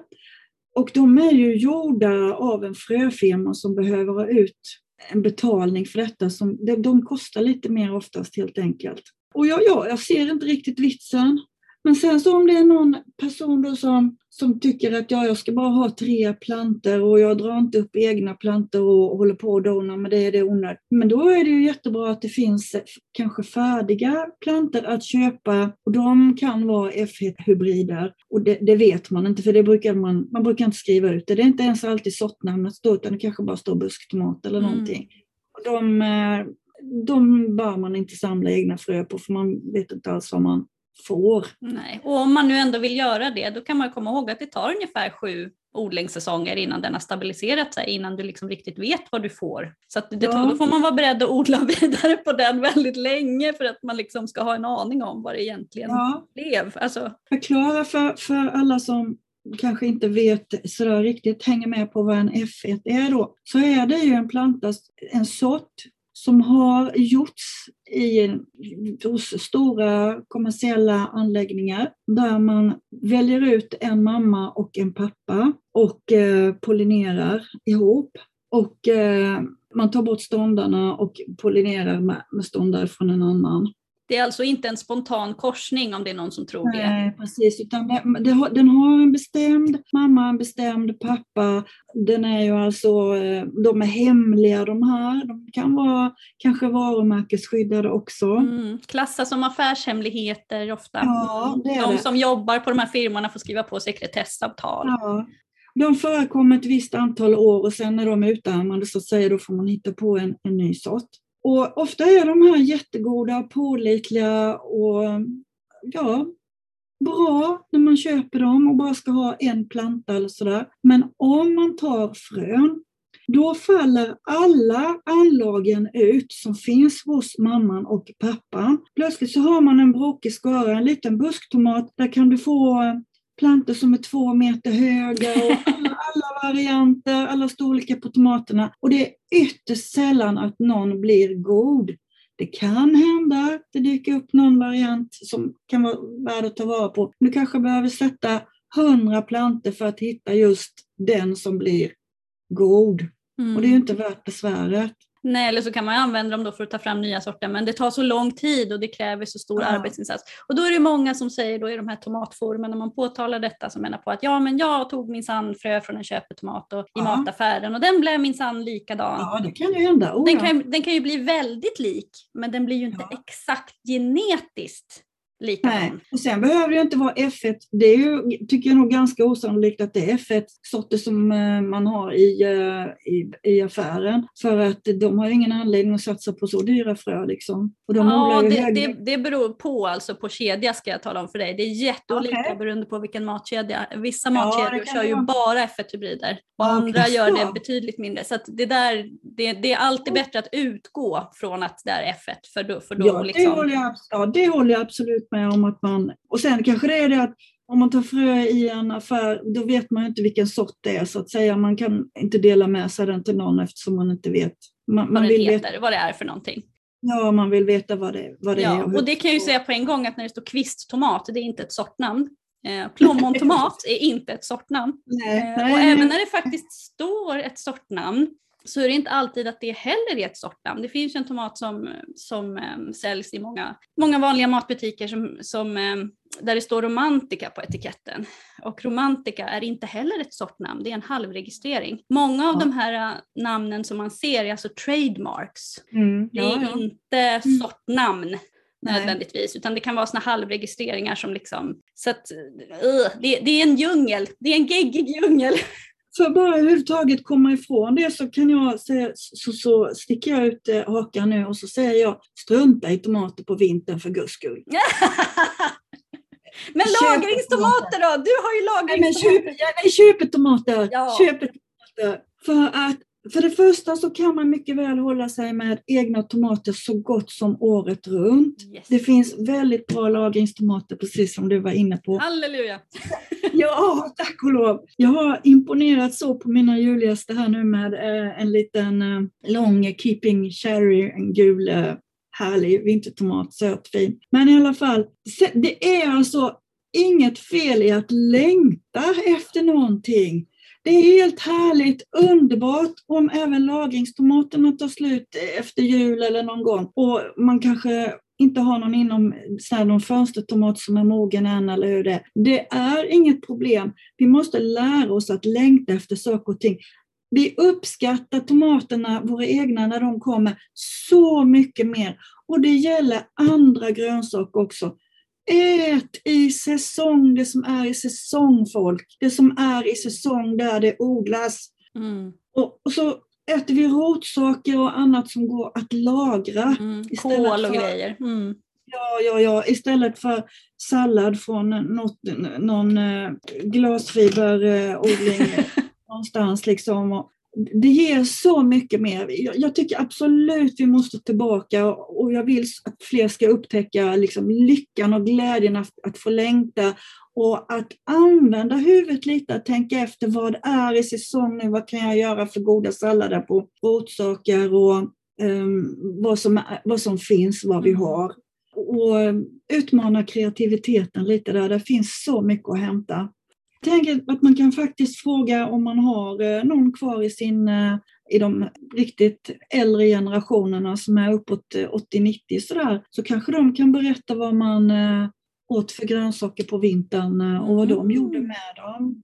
Och de är ju gjorda av en fröfirma som behöver ha ut en betalning för detta. Som, de kostar lite mer oftast helt enkelt. Och ja, ja, jag ser inte riktigt vitsen. Men sen så om det är någon person då som, som tycker att ja, jag ska bara ha tre planter och jag drar inte upp egna planter och håller på och donar med det, det är onödigt. Men då är det ju jättebra att det finns kanske färdiga planter att köpa och de kan vara F1-hybrider. Och det, det, vet man inte för det brukar man, man brukar inte skriva ut det. Det är inte ens alltid sortnamnet står utan det kanske bara står busktomat eller mm. någonting. Och de, eh, de bör man inte samla egna frö på för man vet inte alls vad man får. Nej. Och om man nu ändå vill göra det, då kan man komma ihåg att det tar ungefär sju odlingssäsonger innan den har stabiliserat sig, innan du liksom riktigt vet vad du får. Så det, ja. då får man vara beredd att odla vidare på den väldigt länge för att man liksom ska ha en aning om vad det egentligen ja. blev. Alltså. Förklara för, för alla som kanske inte vet sådär riktigt, hänger med på vad en F1 är då, så är det ju en planta, en sort som har gjorts i, hos stora kommersiella anläggningar där man väljer ut en mamma och en pappa och eh, pollinerar ihop. Och eh, man tar bort ståndarna och pollinerar med, med ståndare från en annan. Det är alltså inte en spontan korsning om det är någon som tror det? Nej, precis. Utan det, det har, den har en bestämd mamma, en bestämd pappa. Den är ju alltså, eh, de är hemliga de här. De kan vara kanske varumärkesskyddade också. Mm, klassas som affärshemligheter ofta. Ja, det är de det. som jobbar på de här firmorna får skriva på sekretessavtal. Ja. De förekommer ett visst antal år och sen när de är utarmade så att säga, då får man hitta på en, en ny sort. Och ofta är de här jättegoda, pålitliga och ja, bra när man köper dem och bara ska ha en planta eller sådär. Men om man tar frön, då faller alla anlagen ut som finns hos mamman och pappan. Plötsligt så har man en brokig skara, en liten busktomat, där kan du få plantor som är två meter höga och alla, alla, varianter, alla storlekar på tomaterna. Och det är ytterst sällan att någon blir god. Det kan hända att det dyker upp någon variant som kan vara värd att ta vara på. Du kanske behöver sätta hundra planter för att hitta just den som blir god. Mm. Och det är ju inte värt besväret. Nej, eller så kan man använda dem då för att ta fram nya sorter, men det tar så lång tid och det kräver så stor ja. arbetsinsats. Och då är det många som säger då i de här tomatforumen, när man påtalar detta, som menar på att ja, men jag tog min frö från en köpetomat och, i ja. mataffären och den blev min sann likadan. Ja, det kan ju hända. Oh, den, kan, den kan ju bli väldigt lik, men den blir ju inte ja. exakt genetiskt likadan. Nej. Och sen behöver det inte vara F1. Det är ju, tycker jag nog ganska osannolikt att det är F1-sorter som eh, man har i, eh, i, i affären. För att de har ingen anledning att satsa på så dyra frö. Liksom. Och de ja, det, det, det, beror på, alltså på kedja ska jag tala om för dig. Det är jätteolika okay. beroende på vilken matkedja. Vissa matkedjor ja, kör ju bara F1-hybrider och okay. andra gör det betydligt mindre. Så det, där, det, det, är alltid bättre att utgå från att det är F1. För då, för då ja, liksom... det håller jag, ja, det håller jag absolut med om att man... Och sen kanske det är det att om man tar frö i en affär, då vet man inte vilken sort det är så att säga. Man kan inte dela med sig den till någon eftersom man inte vet. Man, man vill heter, veta. vad det är för någonting. Ja, man vill veta vad det, vad det Ja, är. och det kan jag ju säga på en gång att när det står kvisttomat, det är inte ett sortnamn. Eh, plommontomat är inte ett sortnamn. Nej, Eh, nej, och även när det faktiskt står ett sortnamn så är det inte alltid att det heller är ett sortnamn. Det finns ju en tomat som, som eh, säljs i många, många vanliga matbutiker som, som, eh, där det står romantika på etiketten. Och romantika är inte heller ett sortnamn, det är en halvregistrering. Många av Ja. de här eh, namnen som man ser är alltså trademarks. Mm, Det är ja, ja. inte sortnamn Nej. nödvändigtvis, utan det kan vara såna halvregistreringar som liksom, så att uh, det, det är en djungel, det är en geggig djungel. För att bara överhuvudtaget komma ifrån det så kan jag säga, så, så sticker jag ut eh, hakan nu och så säger jag strunta i tomater på vintern för guds skull. Men Köp lagringstomater då? Du har ju Nej, men köp, lagringstomater. ja, nej, köp tomater! Ja. Köp tomater! För att för det första så kan man mycket väl hålla sig med egna tomater så gott som året runt. Yes. Det finns väldigt bra lagringstomater precis som du var inne på. Halleluja! Ja, tack och lov. Jag har imponerat så på mina julgäster här nu med eh, en liten eh, lång Keeping Cherry, en gul eh, härlig vintertomat, söt fin. Men i alla fall, det är alltså inget fel i att längta efter någonting. Det är helt härligt, underbart om även lagringstomaterna tar slut efter jul eller någon gång. Och man kanske inte har någon inom så här, någon fönstertomat som är mogen än eller hur det är. Det är inget problem. Vi måste lära oss att längta efter saker och ting. Vi uppskattar tomaterna, våra egna, när de kommer så mycket mer. Och det gäller andra grönsaker också. Ät i säsong det som är i säsong folk. Det som är i säsong där det odlas. Mm, Och, och så äter vi rotsaker och annat som går att lagra. mm. Kål och för- grejer. Mm. Ja, ja, ja, istället för sallad från något, någon eh, glasfiberodling någonstans. Liksom. Och det ger så mycket mer. Jag, tycker absolut vi måste tillbaka och, jag vill att fler ska upptäcka liksom, lyckan och glädjen att, att få längta och att använda huvudet lite, att tänka efter vad är i säsong nu, vad kan jag göra för goda sallader på rotsaker och ehm, vad, som, vad som finns, vad vi Mm. har och utmana kreativiteten lite där. Det finns så mycket att hämta. Tänk att man kan faktiskt fråga om man har eh, någon kvar i sin eh, i de riktigt äldre generationerna som är uppåt eh, 80-90 sådär, så kanske de kan berätta vad man eh, åt för grönsaker på vintern eh, och vad de Mm. gjorde med dem.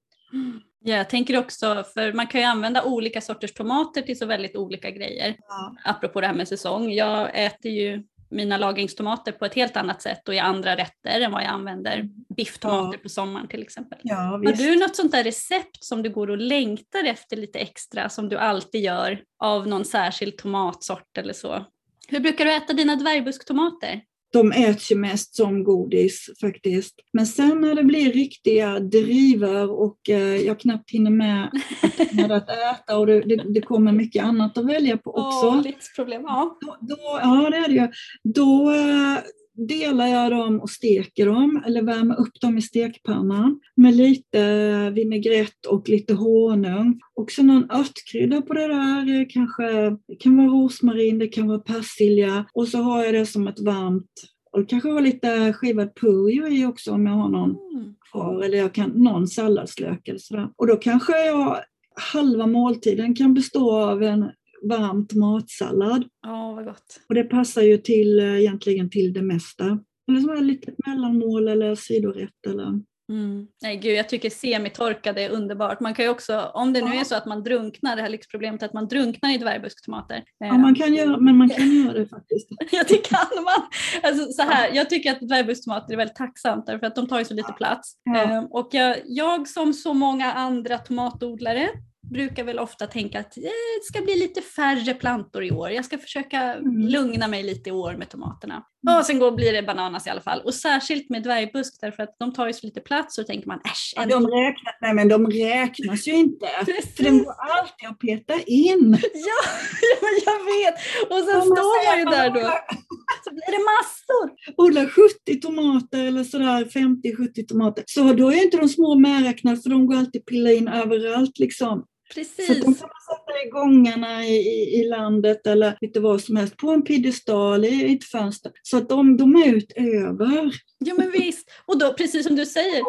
Ja, jag tänker också, för man kan ju använda olika sorters tomater till så väldigt olika grejer. Ja. Apropå det här med säsong. Jag äter ju mina lagringstomater på ett helt annat sätt och i andra rätter än vad jag använder bifftomater Ja. på sommaren till exempel. Ja, Har du något sånt där recept som du går och längtar efter lite extra som du alltid gör av någon särskild tomatsort eller så? Hur brukar du äta dina dvärgbuskttomater? De äts ju mest som godis faktiskt. Men sen när det blir riktiga drivor och eh, jag knappt hinner med, med att äta och det, det, det kommer mycket annat att välja på också. Åh, livsproblem. Ja. Då, då, ja, det är det ju. Då eh, delar jag dem och steker dem eller värmer upp dem i stekpannan med lite vinägrett och lite honung. Och så någon örtkrydda på det där. eh, Kanske, det kan vara rosmarin, det kan vara persilja. Och så har jag det som ett varmt och kanske har lite skivad purjo i också om jag har någon Mm. kvar eller jag kan någon salladslök eller sådär. Och då kanske jag halva måltiden kan bestå av en varm tomatsallad. Åh, vad gott. Och det passar ju till, eh, egentligen till det mesta. Eller som ett litet mellanmål eller sidorätt. Eller... Mm. Nej gud, jag tycker semitorkade är underbart. Man kan ju också, om det nu Ja. är så att man drunknar, det här lyxproblemet att man drunknar i dvärgbuskttomater. Ja, man kan göra, men man kan göra det faktiskt. Ja det kan man. Alltså, så här, jag tycker att dvärgbusstomater är väldigt tacksamt därför att de tar ju så lite plats. Ja. Ehm, och jag, jag som så många andra tomatodlare brukar väl ofta tänka att eh, det ska bli lite färre plantor i år. Jag ska försöka Mm. lugna mig lite i år med tomaterna. Och sen går, blir det bananas i alla fall. Och särskilt med dvärgbusk därför att de tar ju så lite plats och då tänker man äsch. Ja, de, räknas, nej, men de räknas ju inte. Precis. För den går alltid att peta in. Ja, jag vet! Och sen står man ju där då, så blir det massor. odlar 70 tomater eller sådär 50-70 tomater. Så då är inte de små medräknade för de går alltid pilla in överallt liksom. Precis. Så de kan man sätta i gångarna i, i, i, landet eller lite vad som helst, på en piedestal i ett fönster. Så att de, de är utöver. Ja men visst, och då precis som du säger,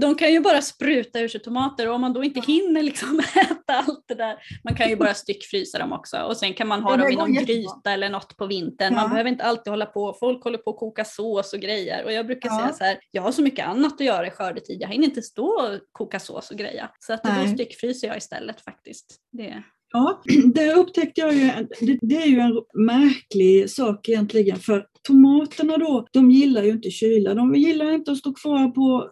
de kan ju bara spruta ur sig tomater och om man då inte hinner liksom äta allt det där, man kan ju bara styckfrysa dem också och sen kan man ha dem i någon gryta eller något på vintern. Ja. Man behöver inte alltid hålla på, folk håller på att koka sås och grejer och jag brukar ja. säga så här, jag har så mycket annat att göra i skördetid, jag hinner inte stå och koka sås och greja. Så att då styckfryser jag istället faktiskt. Det. Ja, det upptäckte jag ju, det, det, är ju en märklig sak egentligen för tomaterna då, de gillar ju inte kyla. De gillar inte att stå kvar på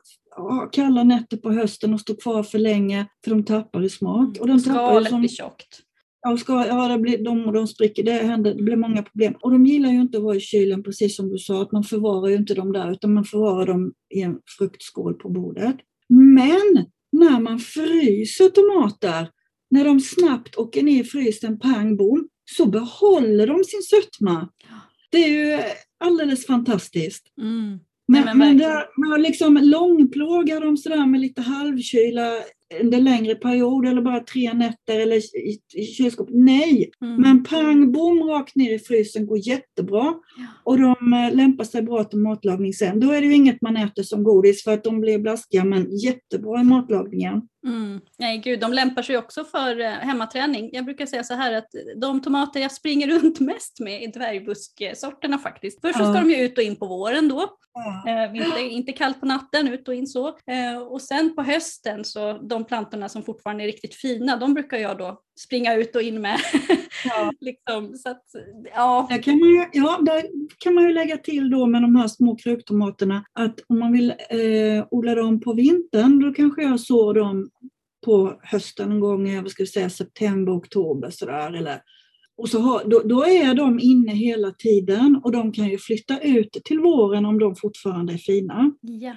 kalla nätter på hösten och stå kvar för länge för de tappar i smak. Mm. Och de Skalet som, blir tjockt. Ja, ska, ja det blir, de, de spricker, det, händer, det blir många problem. Och de gillar ju inte att vara i kylen, precis som du sa, att man förvarar ju inte dem där, utan man förvarar dem i en fruktskål på bordet. Men när man fryser tomater, när de snabbt åker ner i frysen, pang bom, så behåller de sin sötma. Det är ju alldeles fantastiskt. Mm. Men, Nej, men, men det, man liksom långplågar dem sådär med lite halvkyla under längre period eller bara tre nätter eller i, i kylskåp. Nej, mm. men pang bom rakt ner i frysen går jättebra. Ja. Och de äh, lämpar sig bra till matlagning sen. Då är det ju inget man äter som godis för att de blir blaskiga men jättebra i matlagningen. Mm. Nej gud, de lämpar sig också för eh, hemmaträning. Jag brukar säga så här att de tomater jag springer runt mest med är dvärgbusksorterna faktiskt. Först så ska de ju ut och in på våren då. Ja. Eh, inte, inte kallt på natten, ut och in så. Eh, och sen på hösten så de plantorna som fortfarande är riktigt fina, de brukar jag då springa ut och in med. Ja. liksom, så att, ja. Där kan man ju, ja, där kan man ju lägga till då med de här små kruktomaterna att om man vill eh, odla dem på vintern, då kanske jag sår dem på hösten en gång ska säga, september, oktober sådär. Eller, och så har, då, då, är de inne hela tiden och de kan ju flytta ut till våren om de fortfarande är fina. Ja.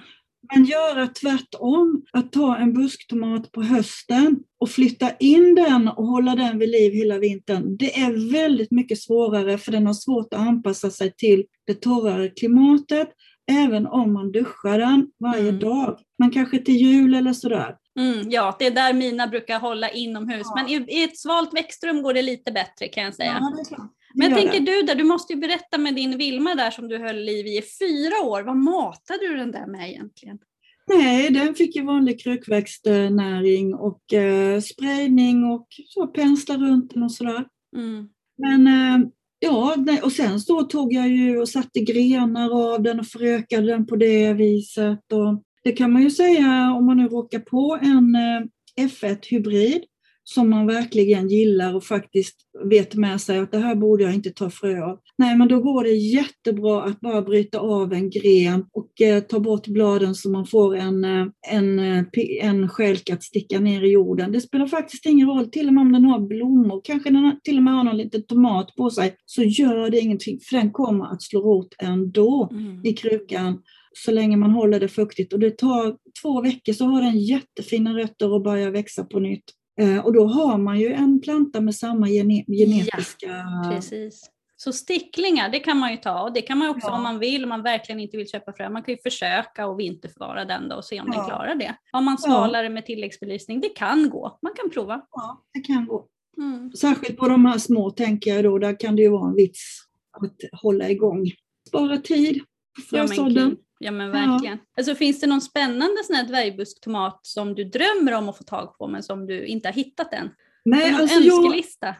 Men göra tvärtom, att ta en busktomat på hösten och flytta in den och hålla den vid liv hela vintern, det är väldigt mycket svårare för den har svårt att anpassa sig till det torrare klimatet, även om man duschar den varje mm. dag. Men kanske till jul eller sådär. Mm, ja, det är där mina brukar hålla inomhus. Ja. Men i, i, ett svalt växtrum går det lite bättre kan jag säga. Ja, men jag tänker du där, du måste ju berätta med din Vilma där som du höll liv i i fyra år. Vad matade du den där med egentligen? Nej, den fick ju vanlig krukväxtnäring och eh, spridning och så pensla runt den och sådär. Mm. Men eh, ja, och sen så tog jag ju och satte grenar av den och förökade den på det viset. Och det kan man ju säga om man nu råkar på en eh, F1-hybrid som man verkligen gillar och faktiskt vet med sig att det här borde jag inte ta frö av. Nej, men då går det jättebra att bara bryta av en gren och eh, ta bort bladen så man får en, eh, en, eh, en skälk att sticka ner i jorden. Det spelar faktiskt ingen roll, till och med om den har blommor, kanske den till och med har någon liten tomat på sig, så gör det ingenting för den kommer att slå rot ändå mm. i krukan så länge man håller det fuktigt. Och det tar två veckor så har den jättefina rötter och börjar växa på nytt. Eh, och då har man ju en planta med samma gene genetiska... Ja, precis. Så sticklingar, det kan man ju ta och det kan man också ja. om man vill, om man verkligen inte vill köpa frö. Man kan ju försöka och vinterförvara den då och se om ja. den klarar det. Har man svalare ja. med tilläggsbelysning, det kan gå. Man kan prova. Ja, det kan gå. Mm. Särskilt på de här små tänker jag då, där kan det ju vara en vits att hålla igång. Spara tid på frösådden. Ja men verkligen. Ja. Alltså, finns det någon spännande sån här dvärgbusktomat som du drömmer om att få tag på men som du inte har hittat än? Nej, någon alltså önskelista? Jag,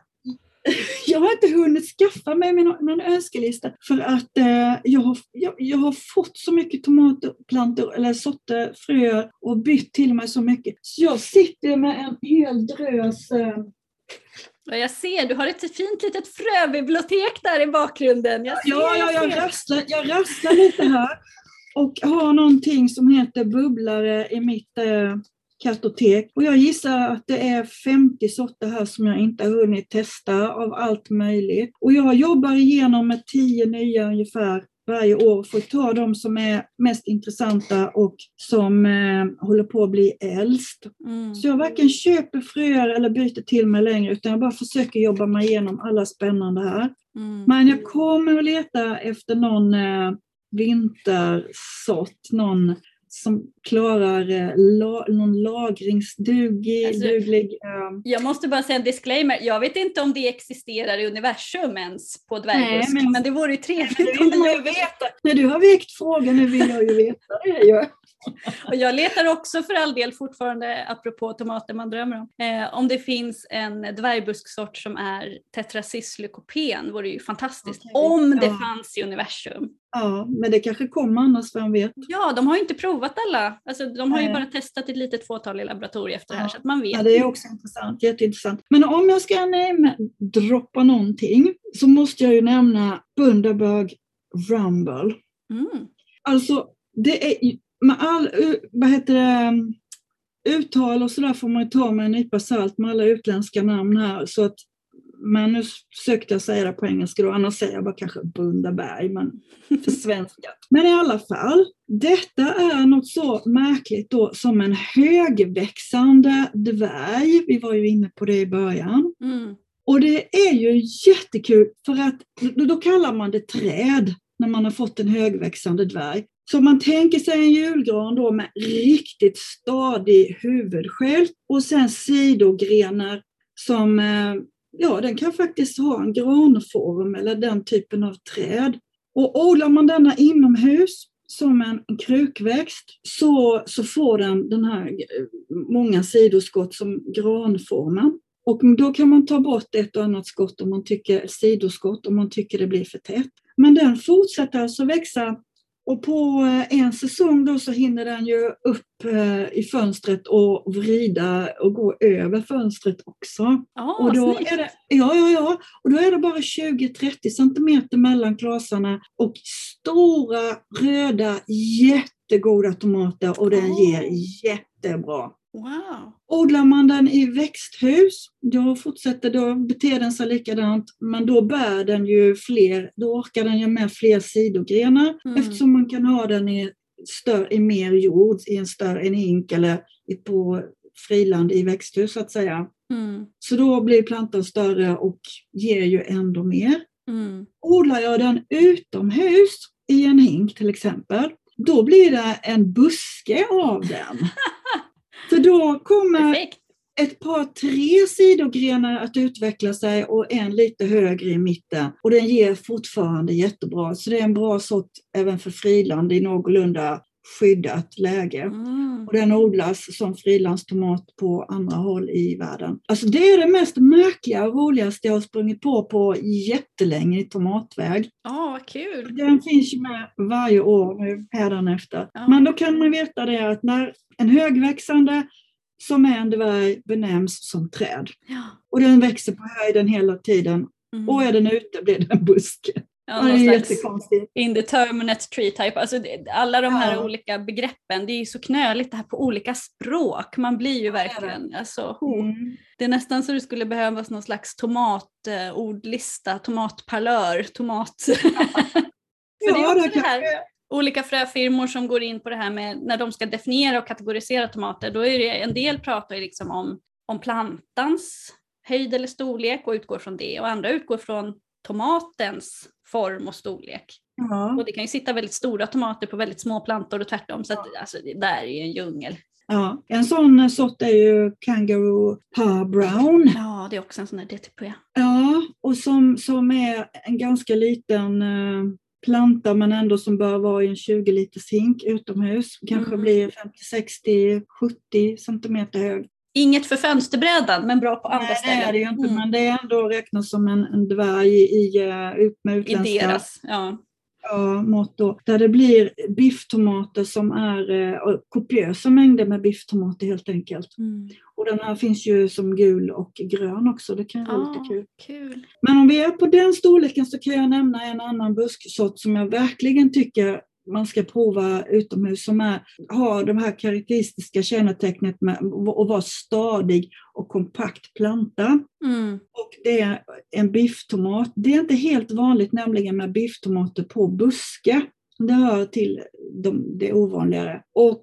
jag har inte hunnit skaffa mig någon önskelista för att eh, jag, har, jag, jag, har fått så mycket tomatplantor eller sorter, fröer och bytt till mig så mycket. Så jag sitter med en hel drös eh, jag ser, du har ett fint litet fröbibliotek där i bakgrunden. Jag ja, ja, jag, rasslar, jag rasslar lite här och har någonting som heter bubblare i mitt eh, kartotek. Och jag gissar att det är 50 sorter här som jag inte har hunnit testa av allt möjligt. Och jag jobbar igenom med 10 nya ungefär varje år för att ta de som är mest intressanta och som eh, håller på att bli äldst. Mm. Så jag varken köper fröer eller byter till mig längre utan jag bara försöker jobba mig igenom alla spännande här. Mm. Men jag kommer att leta efter någon eh, vintersort, någon som klarar eh, la, någon lagringsduglig... Alltså, duglig, eh, Jag måste bara säga en disclaimer. Jag vet inte om det existerar i universum ens på dvärgbusk, men, men- det vore ju trevligt om man det ju veta. När du har väckt frågan nu vill jag ju veta det. Och jag letar också för all del fortfarande, apropå tomater man drömmer om, eh, om det finns en dvärgbusksort som är tetracyslykopen vore ju fantastiskt. Okej, Om det ja. fanns i universum. Ja, men det kanske kommer annars, vem vet. Ja, de har ju inte provat alla. Alltså, de har ju Nej. bara testat ett litet fåtal i laboratorier efter det här Ja. så att man vet. Ja, det är också intressant, jätteintressant. Men om jag ska nämna, droppa någonting så måste jag ju nämna Bundaberg Rumble. Mm. Alltså, det är ju- med all, vad heter det, uttal och sådär får man ju ta med en nypa salt med alla utländska namn här. Så att, men nu försökte jag säga det på engelska då, annars säger jag bara kanske Bundaberg, men för svenska. Men i alla fall, detta är något så märkligt då som en högväxande dvärg. Vi var ju inne på det i början. Mm. Och det är ju jättekul för att då kallar man det träd när man har fått en högväxande dvärg. Så man tänker sig en julgran då med riktigt stadig huvudsköld och sen sidogrenar som, eh, ja den kan faktiskt ha en granform eller den typen av träd. Och odlar man denna inomhus som en, krukväxt så, så får den den här eh, många sidoskott som granformen. Och då kan man ta bort ett och annat skott om man tycker, sidoskott om man tycker det blir för tätt. Men den fortsätter alltså växa och på eh, en säsong då så hinner den ju upp eh, i fönstret och vrida och gå över fönstret också. Ja, Och då snyggt. är det, ja, ja, ja. Och då är det bara 20-30 centimeter mellan klasarna och stora röda jättegoda tomater och den Ah. ger jättebra. Wow. Odlar man den i växthus, då fortsätter, då beter den sig likadant, men då bär den ju fler, då orkar den ju med fler sidogrenar Mm. eftersom man kan ha den i, större, i mer jord, i en större en hink eller på friland i växthus så att säga. Mm. Så då blir plantan större och ger ju ändå mer. Mm. Odlar jag den utomhus i en hink till exempel, då blir det en buske av den. För då kommer Perfekt. ett par, tre sidogrenar att utveckla sig och en lite högre i mitten. Och den ger fortfarande jättebra. Så det är en bra sort även för friland i någorlunda skyddat läge. Mm. Och den odlas som frilandstomat på andra håll i världen. Alltså det är det mest märkliga och roligaste jag har sprungit på på jättelänge i tomatväg. Ja, vad kul. Den finns ju med varje år nu hädanefter. Ja. Men då kan man veta det att när en högväxande som är en dvärg benämns som träd. Ja. Och den växer på höjden hela tiden. Mm. Och är den ute blir det en buske. Ja, det är jättekonstigt. indeterminate tree type. Alltså, alla de här Ja. olika begreppen, det är ju så knöligt det här på olika språk. Man blir ju verkligen, alltså. Mm. det är nästan så det skulle behövas någon slags tomatordlista, tomatparlör, tomat... För det är också det här, olika fröfirmor som går in på det här med när de ska definiera och kategorisera tomater, då är det en del pratar ju liksom om, om plantans höjd eller storlek och utgår från det och andra utgår från tomatens form och storlek. Ja. Och det kan ju sitta väldigt stora tomater på väldigt små plantor och tvärtom så att, alltså, det där är ju en djungel. Ja. En sån sort är ju Kangaroo Pa Brown. Ja, det är också en sån där DTP. Ja, och som, som är en ganska liten eh, planta men ändå som bör vara i en 20 liters hink utomhus. Kanske Mm. blir 50, 60, 70 centimeter hög. Inget för fönsterbrädan men bra på andra Nej, det ställen. är det ju inte, Mm. men det är ändå räknat som en, en dvärg i, eh, ut med I utländska deras, ja. ja, mått. Då, där det blir bifftomater som är eh, kopiösa mängder med bifftomater helt enkelt. Mm. Och den här finns ju som gul och grön också, det kan vara Ah, lite kul. kul. Men om vi är på den storleken så kan jag nämna en annan busksort som jag verkligen tycker man ska prova utomhus som är, har de här karaktäristiska kännetecknet med att vara stadig och kompakt planta. Mm. Och det är en bifftomat. Det är inte helt vanligt nämligen med bifftomater på buske. Det hör till de, det ovanligare. Och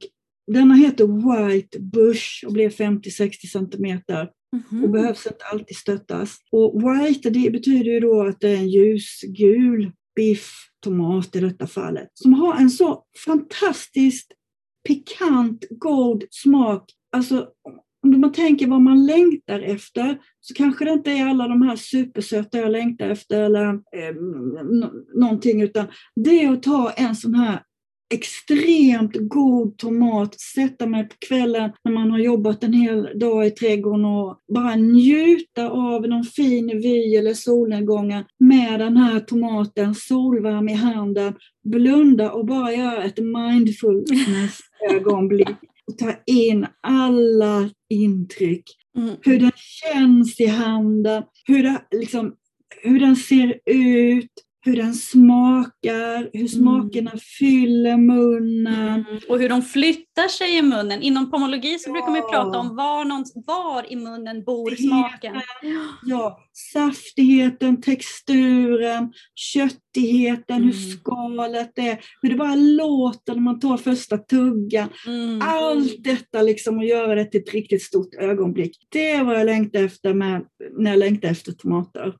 denna heter White Bush och blir 50-60 centimeter Mhm. och behövs inte alltid stöttas. Och white det betyder ju då att det är en ljusgul biff, tomat i detta fallet. Som har en så fantastiskt pikant, god smak. Alltså om man tänker vad man längtar efter så kanske det inte är alla de här supersöta jag längtar efter eller eh, någonting utan det är att ta en sån här extremt god tomat, sätta mig på kvällen när man har jobbat en hel dag i trädgården och bara njuta av någon fin vy eller solnedgången med den här tomaten, solvarm i handen, blunda och bara göra ett mindfulness-ögonblick och ta in alla intryck. Mm. Hur den känns i handen, hur, det, liksom, hur den ser ut, hur den smakar, hur mm. smakerna mm. fyller munnen. Mm. Och hur de flyttar sig i munnen. Inom pomologi så ja. brukar man prata om var, någon, var i munnen bor smaken. Ja, saftigheten, texturen, köttigheten, mm. hur skalet är, hur det bara låter när man tar första tuggan. Mm. Allt detta liksom att göra det till ett riktigt stort ögonblick. Det vad jag längtar efter med, när jag längtar efter tomater.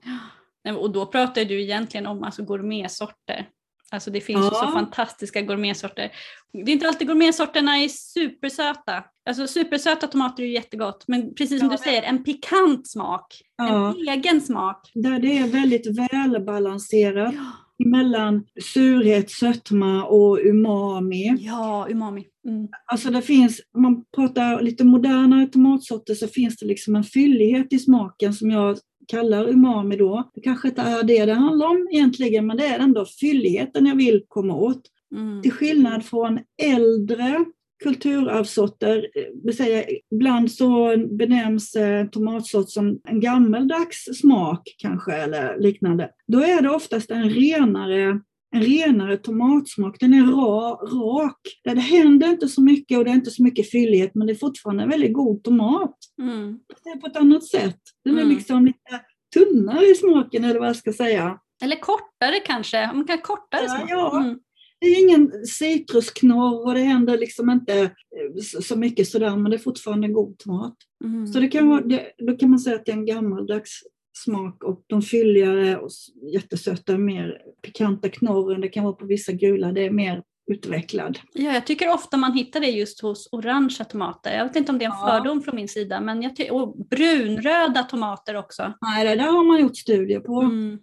Och då pratar du egentligen om alltså gourmetsorter. Alltså det finns ja. så fantastiska gourmetsorter. Det är inte alltid gourmetsorterna är supersöta. Alltså supersöta tomater är ju jättegott, men precis som ja. du säger, en pikant smak. Ja. En egen smak. Där det är väldigt välbalanserat ja. mellan surhet, sötma och umami. Ja, umami. Mm. Alltså det finns, om man pratar lite modernare tomatsorter så finns det liksom en fyllighet i smaken som jag kallar umami då. Det kanske inte är det det handlar om egentligen, men det är ändå fylligheten jag vill komma åt. Mm. Till skillnad från äldre kulturarvssorter, vill säga, ibland så benämns eh, tomatsort som en gammeldags smak kanske eller liknande. Då är det oftast en renare en renare tomatsmak. Den är ra, rak. Det händer inte så mycket och det är inte så mycket fyllighet men det är fortfarande en väldigt god tomat. Mm. Det är på ett annat sätt. Den är mm. liksom lite tunnare i smaken eller vad jag ska säga. Eller kortare kanske, man kan kortare smak. Ja, mm. Det är ingen citrusknorr och det händer liksom inte eh, så mycket sådär men det är fortfarande god tomat. Mm. Så det kan vara, det, då kan man säga att det är en gammaldags smak och de fylligare och jättesöta, mer pikanta knorren, det kan vara på vissa gula, det är mer utvecklad. Ja, jag tycker ofta man hittar det just hos orangea tomater. Jag vet inte om det är en ja. fördom från min sida, men jag ty- och brunröda tomater också. Nej, det där har man gjort studier på. Mm.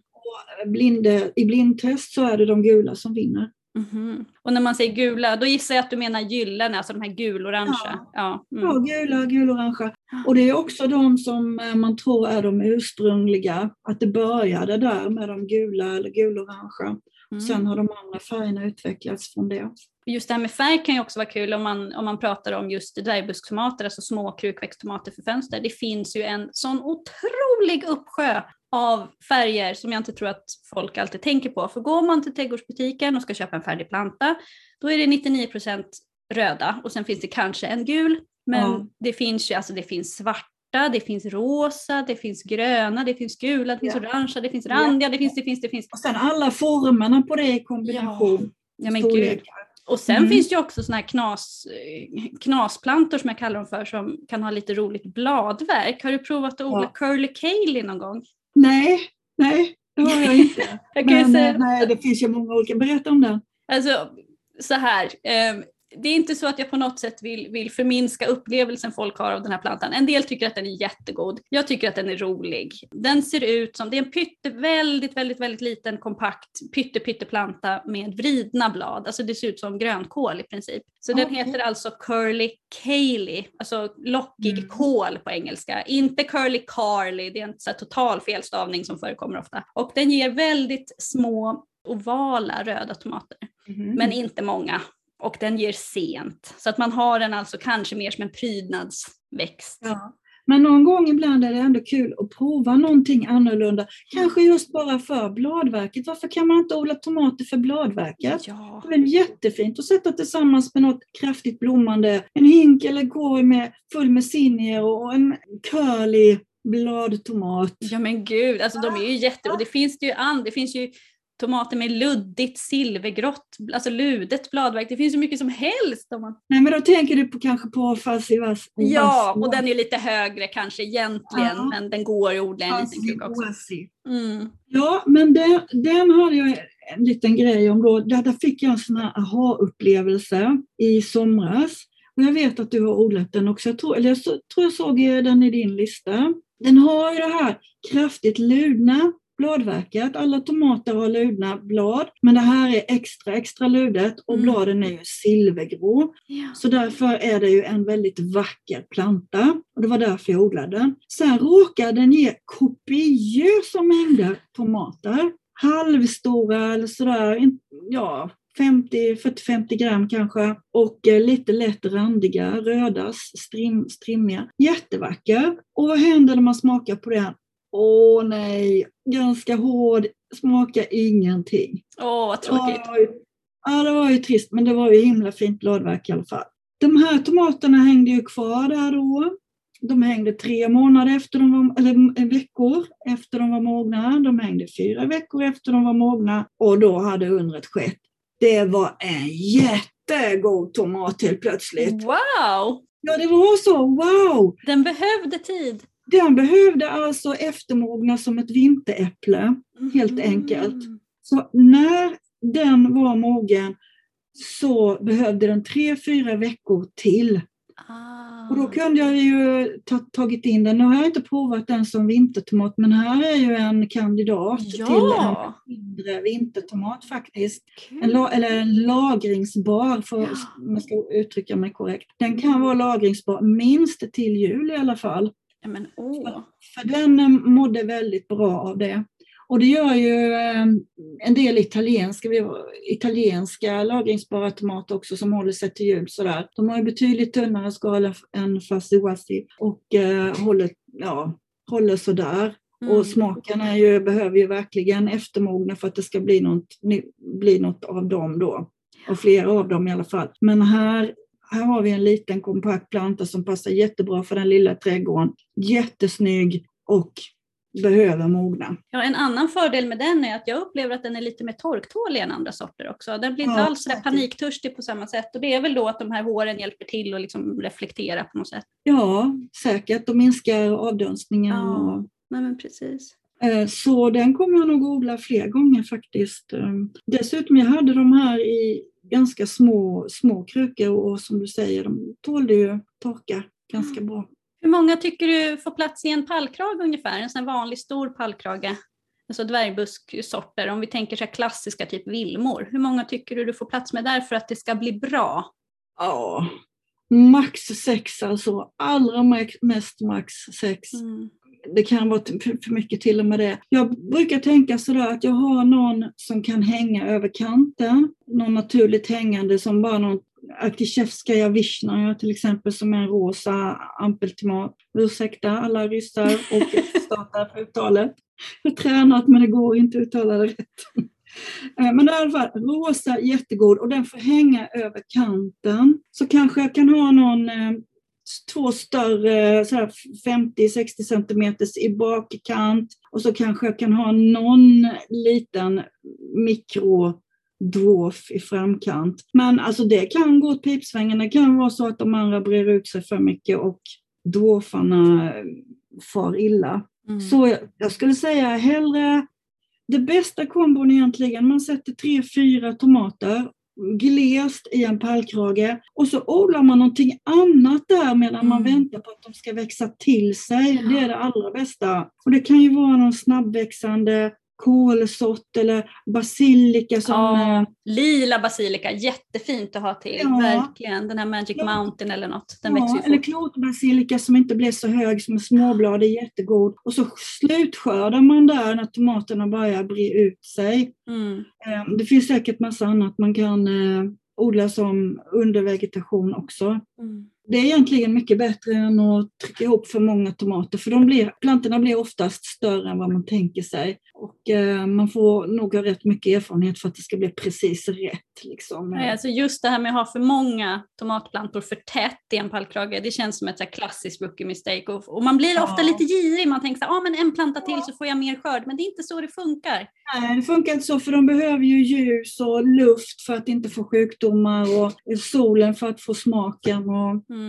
Blind, I blindtest så är det de gula som vinner. Mm-hmm. Och när man säger gula, då gissar jag att du menar gyllene, alltså de här gulorangea? Ja, ja, mm. ja gula, gulorangea. Och det är också de som eh, man tror är de ursprungliga, att det började där med de gula eller gulorangea. Mm. Sen har de andra färgerna utvecklats från det. Just det här med färg kan ju också vara kul om man, om man pratar om just dvärgbuskttomater, alltså små krukväxttomater för fönster. Det finns ju en sån otrolig uppsjö av färger som jag inte tror att folk alltid tänker på. För går man till trädgårdsbutiken och ska köpa en färdig planta, då är det 99% röda och sen finns det kanske en gul. Men mm. det finns ju, alltså det finns svarta, det finns rosa, det finns gröna, det finns gula, det finns ja. orangea, det finns randiga, det finns, det finns, det finns. Och sen alla formerna på det i kombination. Ja, ja men gud. Och sen mm. finns det ju också såna här knas, knasplantor som jag kallar dem för som kan ha lite roligt bladverk. Har du provat att odla ja. curly kale någon gång? Nej, nej, det har jag inte. jag Men, säga... nej, det finns ju många olika. Berätta om den. Alltså, så här. Eh, det är inte så att jag på något sätt vill, vill förminska upplevelsen folk har av den här plantan. En del tycker att den är jättegod. Jag tycker att den är rolig. Den ser ut som, det är en pytte, väldigt, väldigt, väldigt liten kompakt pytte, pytte planta med vridna blad. Alltså det ser ut som grönkål i princip. Så okay. den heter alltså Curly Caly, alltså lockig mm. kål på engelska. Inte Curly Carly, det är en så total felstavning som förekommer ofta. Och den ger väldigt små ovala röda tomater. Mm. Men inte många och den ger sent. Så att man har den alltså kanske mer som en prydnadsväxt. Ja. Men någon gång ibland är det ändå kul att prova någonting annorlunda. Kanske just bara för bladverket. Varför kan man inte odla tomater för bladverket? Ja. Det är jättefint att sätta tillsammans med något kraftigt blommande. En hink eller korg med, full med sinjer och en curly bladtomat. Ja men gud, alltså de är ju jätte... Och det finns det ju an, det finns ju tomater med luddigt silvergrått, alltså ludet bladverk. Det finns ju mycket som helst. Om man... Nej men då tänker du på, kanske på Wuzzy. Ja, och den är lite högre kanske egentligen, ja. men den går att odla en liten kruka också. Mm. Ja, men den, den hade jag en liten grej om då. Där, där fick jag en sån här aha-upplevelse i somras. Och jag vet att du har odlat den också. Jag tror, eller jag tror jag såg den i din lista. Den har ju det här kraftigt ludna bladverket. Alla tomater har ludna blad, men det här är extra, extra ludet och mm. bladen är ju silvergrå. Ja. Så därför är det ju en väldigt vacker planta och det var därför jag odlade den. Sen råkade den ge kopiösa mängder tomater. Halvstora eller sådär, ja, 40-50 gram kanske och eh, lite lätt randiga, röda, strim, strimmiga. Jättevacker. Och vad händer när man smakar på den? Åh nej, ganska hård, smakar ingenting. Åh, vad tråkigt. Ja, det var ju trist, men det var ju himla fint bladverk i alla fall. De här tomaterna hängde ju kvar där då. De hängde tre månader efter de var, eller veckor efter de var mogna. De hängde fyra veckor efter de var mogna och då hade undret skett. Det var en jättegod tomat helt plötsligt. Wow! Ja, det var så. Wow! Den behövde tid. Den behövde alltså eftermogna som ett vinteräpple, helt mm. enkelt. Så när den var mogen så behövde den tre, fyra veckor till. Ah. Och då kunde jag ju ta, tagit in den. Nu har jag inte provat den som vintertomat, men här är ju en kandidat ja. till en mindre vintertomat faktiskt. En, la, eller en lagringsbar, för, ja. om jag ska uttrycka mig korrekt. Den kan vara lagringsbar minst till jul i alla fall. Men, oh. för, den eh, mådde väldigt bra av det. Och det gör ju eh, en del italienska, italienska lagringsbara tomater också som håller sig till jul sådär. De har ju betydligt tunnare skal än Fuzzy Wuzzy och eh, håller, ja, håller sådär. Mm. Och smaken är ju, behöver ju verkligen eftermogna för att det ska bli något, bli något av dem då. Och flera av dem i alla fall. Men här här har vi en liten kompakt planta som passar jättebra för den lilla trädgården. Jättesnygg och behöver mogna. Ja, en annan fördel med den är att jag upplever att den är lite mer torktålig än andra sorter också. Den blir inte ja, alls paniktörstig på samma sätt och det är väl då att de här håren hjälper till att liksom reflektera på något sätt. Ja, säkert och minskar avdunstningen. Ja, och... nej men precis. Eh, så den kommer jag nog odla fler gånger faktiskt. Eh, dessutom, jag hade de här i ganska små, små krukor och som du säger, de tålde ju torka ganska bra. Hur många tycker du får plats i en pallkrage ungefär? En sån vanlig stor pallkrage? Alltså dvärgbusksorter, om vi tänker så klassiska typ villmor. Hur många tycker du du får plats med där för att det ska bli bra? Ja, max sex alltså. Allra mest max sex. Mm det kan vara för mycket till och med det. Jag brukar tänka sådär att jag har någon som kan hänga över kanten, någon naturligt hängande som bara någon Arkishevskaja Vishnaja till exempel som är en rosa ampeltomat. Ursäkta alla ryssar och öststater för uttalet. Jag har tränat men det går inte att uttala det rätt. Eh, men i alla fall, rosa jättegod och den får hänga över kanten. Så kanske jag kan ha någon eh, två större 50-60 centimeters i bakkant och så kanske jag kan ha någon liten mikrodwarf i framkant. Men alltså det kan gå åt pipsvängen. Det kan vara så att de andra brer ut sig för mycket och dwarfarna far illa. Mm. Så jag, jag skulle säga hellre det bästa kombon egentligen, man sätter tre, fyra tomater glest i en pallkrage och så odlar man någonting annat där medan mm. man väntar på att de ska växa till sig. Ja. Det är det allra bästa. Och det kan ju vara någon snabbväxande kolsort eller basilika som... Ja, lila basilika, jättefint att ha till. Ja. Verkligen. Den här Magic ja. Mountain eller något. Den ja, växer ju eller klotbasilika som inte blir så hög som småblad är jättegod. Och så slutskördar man där när tomaterna börjar bre ut sig. Mm. Ehm, det finns säkert massa annat man kan eh, odla som undervegetation också. Mm. Det är egentligen mycket bättre än att trycka ihop för många tomater för de blir, plantorna blir oftast större än vad man tänker sig. Och eh, man får nog ha rätt mycket erfarenhet för att det ska bli precis rätt. Liksom. Nej, alltså just det här med att ha för många tomatplantor för tätt i en pallkrage, det känns som ett så klassiskt rookie mistake. Och, och man blir ja. ofta lite girig, man tänker så ah, men en planta till så får jag mer skörd, men det är inte så det funkar. Nej, det funkar inte så, för de behöver ju ljus och luft för att inte få sjukdomar och solen för att få smaken. Och, mm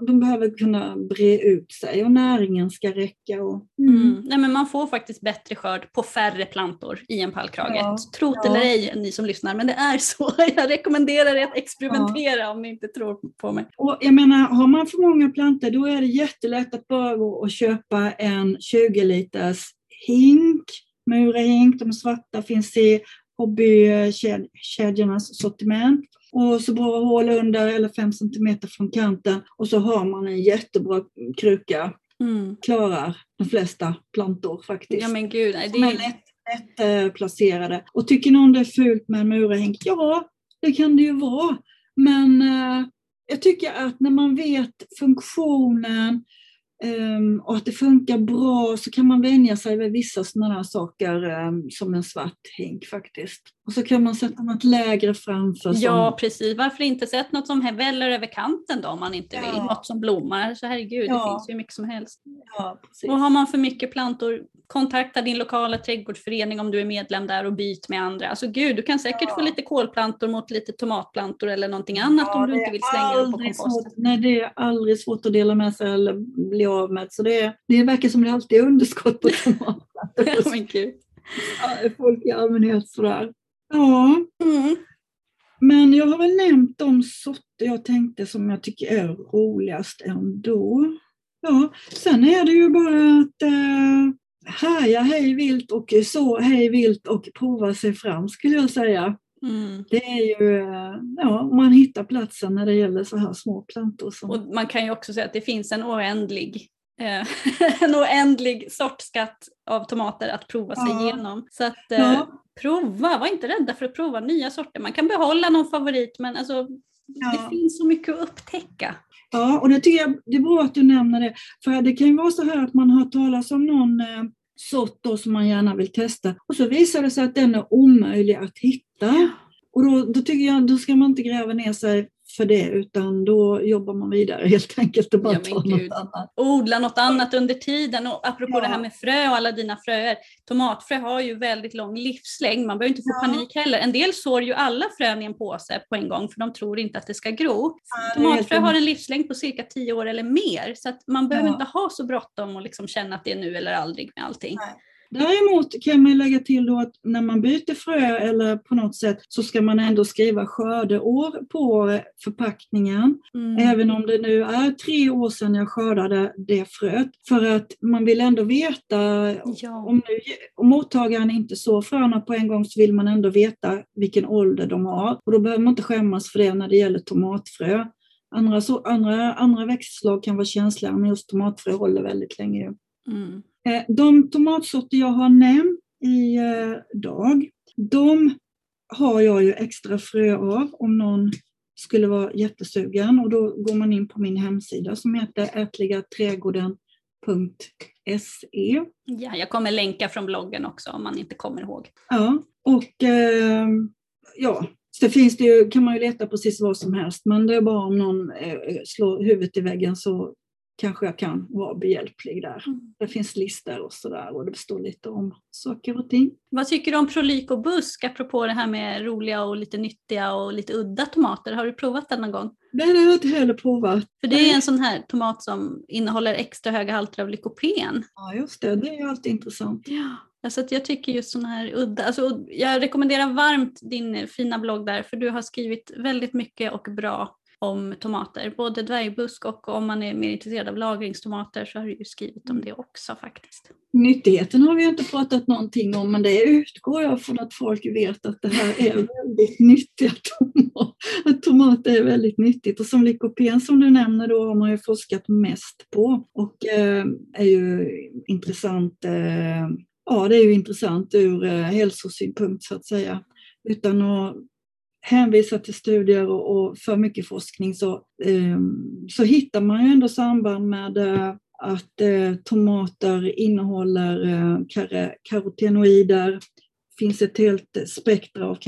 de behöver kunna bre ut sig och näringen ska räcka. Och, mm. Mm. Nej, men man får faktiskt bättre skörd på färre plantor i en pallkrage. Ja. Tro ja. eller ej ni som lyssnar, men det är så. Jag rekommenderar er att experimentera ja. om ni inte tror på mig. Och jag menar, har man för många plantor då är det jättelätt att bara gå och köpa en 20 liters hink, Murahink, de svarta finns i hobbykedjornas sortiment och så borra hål under eller fem centimeter från kanten och så har man en jättebra kruka. Mm. Klarar de flesta plantor faktiskt. Ja men gud, nej, det är lätt, lätt placerade. Och tycker någon det är fult med en murahink? Ja, det kan det ju vara. Men äh, jag tycker att när man vet funktionen Um, och att det funkar bra så kan man vänja sig vid vissa sådana här saker um, som en svart hink faktiskt. Och så kan man sätta något lägre framför. Ja som... precis, varför inte sätta något som väller över kanten då om man inte vill, något som blommar. Så herregud, ja. det finns ju mycket som helst. Ja, och har man för mycket plantor, kontakta din lokala trädgårdsförening om du är medlem där och byt med andra. Alltså gud, du kan säkert ja. få lite kolplantor mot lite tomatplantor eller någonting annat om du inte vill slänga dem på komposten. Nej, det är aldrig svårt att dela med sig eller bli av med. Så det, det verkar som det alltid är underskott på tomater. ja, Folk i allmänhet sådär. Ja. Mm. Men jag har väl nämnt de sorter jag tänkte som jag tycker är roligast ändå. Ja, sen är det ju bara att eh, härja hej vilt och så hej vilt och prova sig fram skulle jag säga. Mm. Det är ju, eh, ja, man hittar platsen när det gäller så här små plantor. Som... Och man kan ju också säga att det finns en oändlig en oändlig sortskatt av tomater att prova sig ja. igenom. Så att eh, ja. prova, var inte rädda för att prova nya sorter. Man kan behålla någon favorit men alltså, ja. det finns så mycket att upptäcka. Ja, och det tycker jag det är bra att du nämner det. För det kan ju vara så här att man har talat om någon eh, sort då som man gärna vill testa och så visar det sig att den är omöjlig att hitta. Och då, då tycker jag då ska man inte gräva ner sig för det utan då jobbar man vidare helt enkelt och bara ja, tar något annat. Odla något annat under tiden och apropå ja. det här med frö och alla dina fröer. Tomatfrö har ju väldigt lång livslängd, man behöver inte få ja. panik heller. En del sår ju alla frön i en påse på en gång för de tror inte att det ska gro. Ja, Tomatfrö har en livslängd på cirka 10 år eller mer så att man behöver inte ha så bråttom och liksom känna att det är nu eller aldrig med allting. Nej. Däremot kan man lägga till då att när man byter frö eller på något sätt så ska man ändå skriva skördeår på förpackningen. Mm. Även om det nu är tre år sedan jag skördade det fröet. För att man vill ändå veta, ja. om, nu, om mottagaren inte så fröna på en gång så vill man ändå veta vilken ålder de har. Och då behöver man inte skämmas för det när det gäller tomatfrö. Andra, så, andra, andra växtslag kan vara känsligare men just tomatfrö håller väldigt länge. Mm. Eh, de tomatsorter jag har nämnt idag, eh, de har jag ju extra frö av om någon skulle vara jättesugen och då går man in på min hemsida som heter ätligaträdgården.se. Ja, jag kommer länka från bloggen också om man inte kommer ihåg. Ja, och eh, ja, så finns det ju, kan man ju leta precis vad som helst, men det är bara om någon eh, slår huvudet i väggen så kanske jag kan vara behjälplig där. Mm. Det finns listor och sådär och det består lite om saker och ting. Vad tycker du om Prolik och busk apropå det här med roliga och lite nyttiga och lite udda tomater? Har du provat den någon gång? Nej, det har jag inte heller provat. För det är en sån här tomat som innehåller extra höga halter av lykopen. Ja, just det. Det är ju alltid intressant. Ja. Alltså jag tycker just sådana här udda, alltså jag rekommenderar varmt din fina blogg där för du har skrivit väldigt mycket och bra om tomater, både dvärgbusk och om man är mer intresserad av lagringstomater så har du ju skrivit om det också faktiskt. Nyttigheten har vi inte pratat någonting om men det utgår jag från att folk vet att det här är väldigt nyttiga tomater. Att tomater är väldigt nyttigt och som lykopen som du nämner då har man ju forskat mest på och eh, är ju intressant eh, Ja, det är ju intressant ur eh, hälsosynpunkt så att säga. Utan att hänvisar till studier och, och för mycket forskning så, eh, så hittar man ju ändå samband med eh, att eh, tomater innehåller eh, kar karotenoider. Det finns ett helt spektra av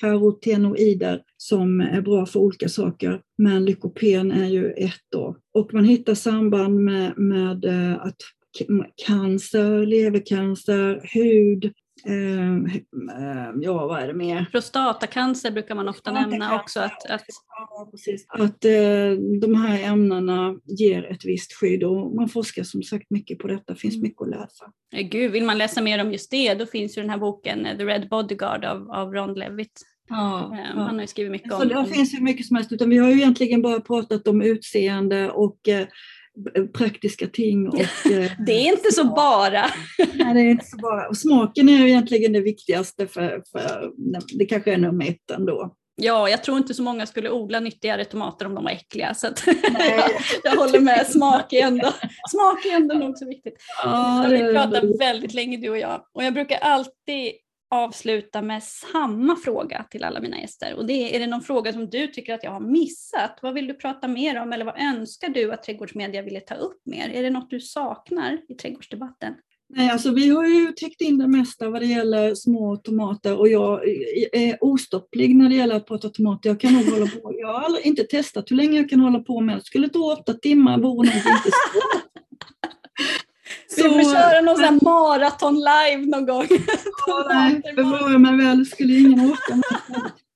karotenoider som är bra för olika saker. Men lykopen är ju ett då. Och man hittar samband med, med eh, att cancer, levercancer, hud, ja, vad är det mer? Prostatacancer brukar man ofta nämna också. Att, att... Ja, att uh, de här ämnena ger ett visst skydd och man forskar som sagt mycket på detta, det finns mm. mycket att läsa. Gud, vill man läsa mer om just det då finns ju den här boken The Red Bodyguard av, av Ron Levitt. Ja, ja. Han har ju skrivit mycket om det. Det finns ju mycket som helst, utan vi har ju egentligen bara pratat om utseende och praktiska ting. Och, eh, det är inte så bara. Nej, det är inte så bara. Och smaken är egentligen det viktigaste, för, för det kanske är nummer ett ändå. Ja, jag tror inte så många skulle odla nyttigare tomater om de var äckliga. Så jag, jag, håller med, smak är ändå, smak är ändå nog så viktigt. Ja, vi pratar väldigt länge du och jag. Och jag brukar alltid avsluta med samma fråga till alla mina gäster. Och det är, är det någon fråga som du tycker att jag har missat? Vad vill du prata mer om eller vad önskar du att trädgårdsmedia ville ta upp mer? Är det något du saknar i trädgårdsdebatten? Nej, alltså vi har ju täckt in det mesta vad det gäller små tomater och jag är ostopplig när det gäller att prata tomater. Jag kan nog hålla på, jag har aldrig, inte testat hur länge jag kan hålla på med det. Skulle ta åtta timmar vore nog inte svårt. Vi får köra någon sån maraton live någon gång. Ja, nej, bevara mig väl, skulle ingen orka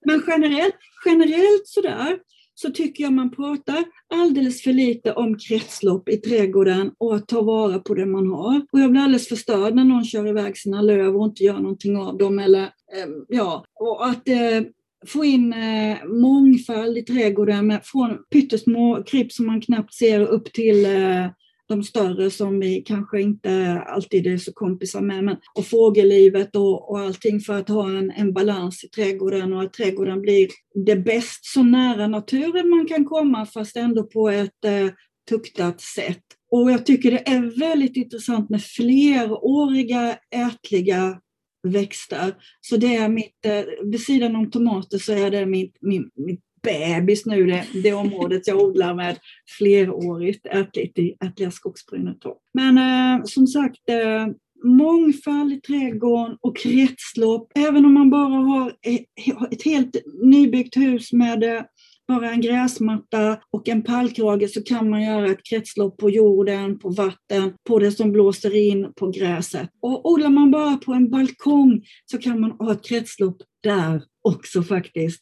Men generellt, generellt sådär så tycker jag man pratar alldeles för lite om kretslopp i trädgården och att ta vara på det man har. Och jag blir alldeles förstörd när någon kör iväg sina löv och inte gör någonting av dem. Eller, ehm, ja, och att eh, få in eh, mångfald i trädgården med, från pyttesmå kryp som man knappt ser upp till eh, de större som vi kanske inte alltid är så kompisar med. Men, och fågellivet och, och allting för att ha en, en balans i trädgården och att trädgården blir det bäst så nära naturen man kan komma fast ändå på ett eh, tuktat sätt. Och jag tycker det är väldigt intressant med fleråriga ätliga växter. Så det är mitt, eh, vid sidan om tomater så är det mitt, mitt, mitt bebis nu, det, det området jag odlar med flerårigt ätligt i ätliga skogsbrynet. Men eh, som sagt, eh, mångfald i trädgården och kretslopp. Även om man bara har e, ett helt nybyggt hus med eh, bara en gräsmatta och en pallkrage så kan man göra ett kretslopp på jorden, på vatten, på det som blåser in, på gräset. Och odlar man bara på en balkong så kan man ha ett kretslopp där också faktiskt.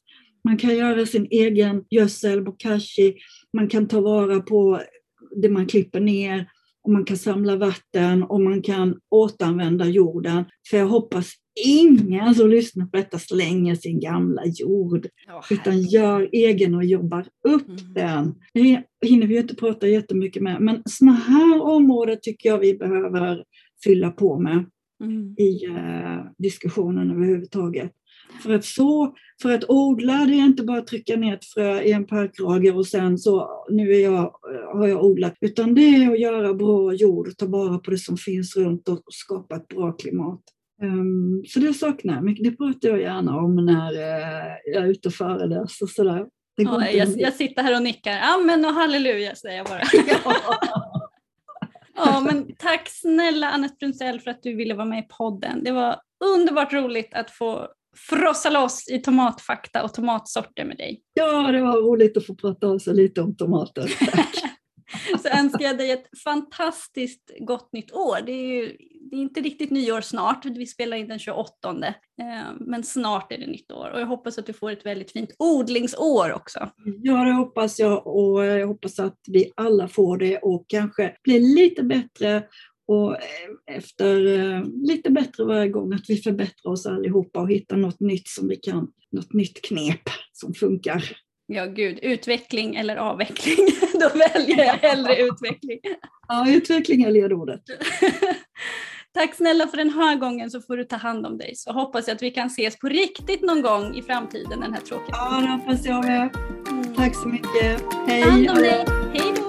Man kan göra sin egen gödsel, bokashi, man kan ta vara på det man klipper ner och man kan samla vatten och man kan återanvända jorden. För jag hoppas ingen som lyssnar på detta slänger sin gamla jord, oh, utan gör egen och jobbar upp mm. den. Det hinner vi inte prata jättemycket med, men sådana här områden tycker jag vi behöver fylla på med mm. i uh, diskussionen överhuvudtaget. För att så, för att odla, det är inte bara att trycka ner ett frö i en parkrage och sen så, nu är jag, har jag odlat, utan det är att göra bra jord, ta vara på det som finns runt och skapa ett bra klimat. Um, så det saknar jag mycket. Det pratar jag gärna om när uh, jag är ute och föreläser och sådär. Ja, jag, jag, sitter här och nickar. Amen och halleluja säger jag bara. ja, men tack snälla Annette Brunsell för att du ville vara med i podden. Det var underbart roligt att få frossa loss i tomatfakta och tomatsorter med dig. Ja, det var roligt att få prata sig lite om tomater. Så önskar jag dig ett fantastiskt gott nytt år. Det är ju det är inte riktigt nyår snart, vi spelar in den 28. Eh, men snart är det nytt år och jag hoppas att du får ett väldigt fint odlingsår också. Ja, det hoppas jag och jag hoppas att vi alla får det och kanske blir lite bättre och eh, efter eh, lite bättre varje gång, att vi förbättrar oss allihopa och hittar något nytt som vi kan, något nytt knep som funkar. Ja, gud, utveckling eller avveckling. Då väljer jag hellre utveckling. Ja, utveckling är ledordet. Tack snälla för den här gången så får du ta hand om dig. Så hoppas jag att vi kan ses på riktigt någon gång i framtiden den här tråkiga Ja, det hoppas jag med. Mm. Tack så mycket. Hej! Ta hand om dig. Hej då!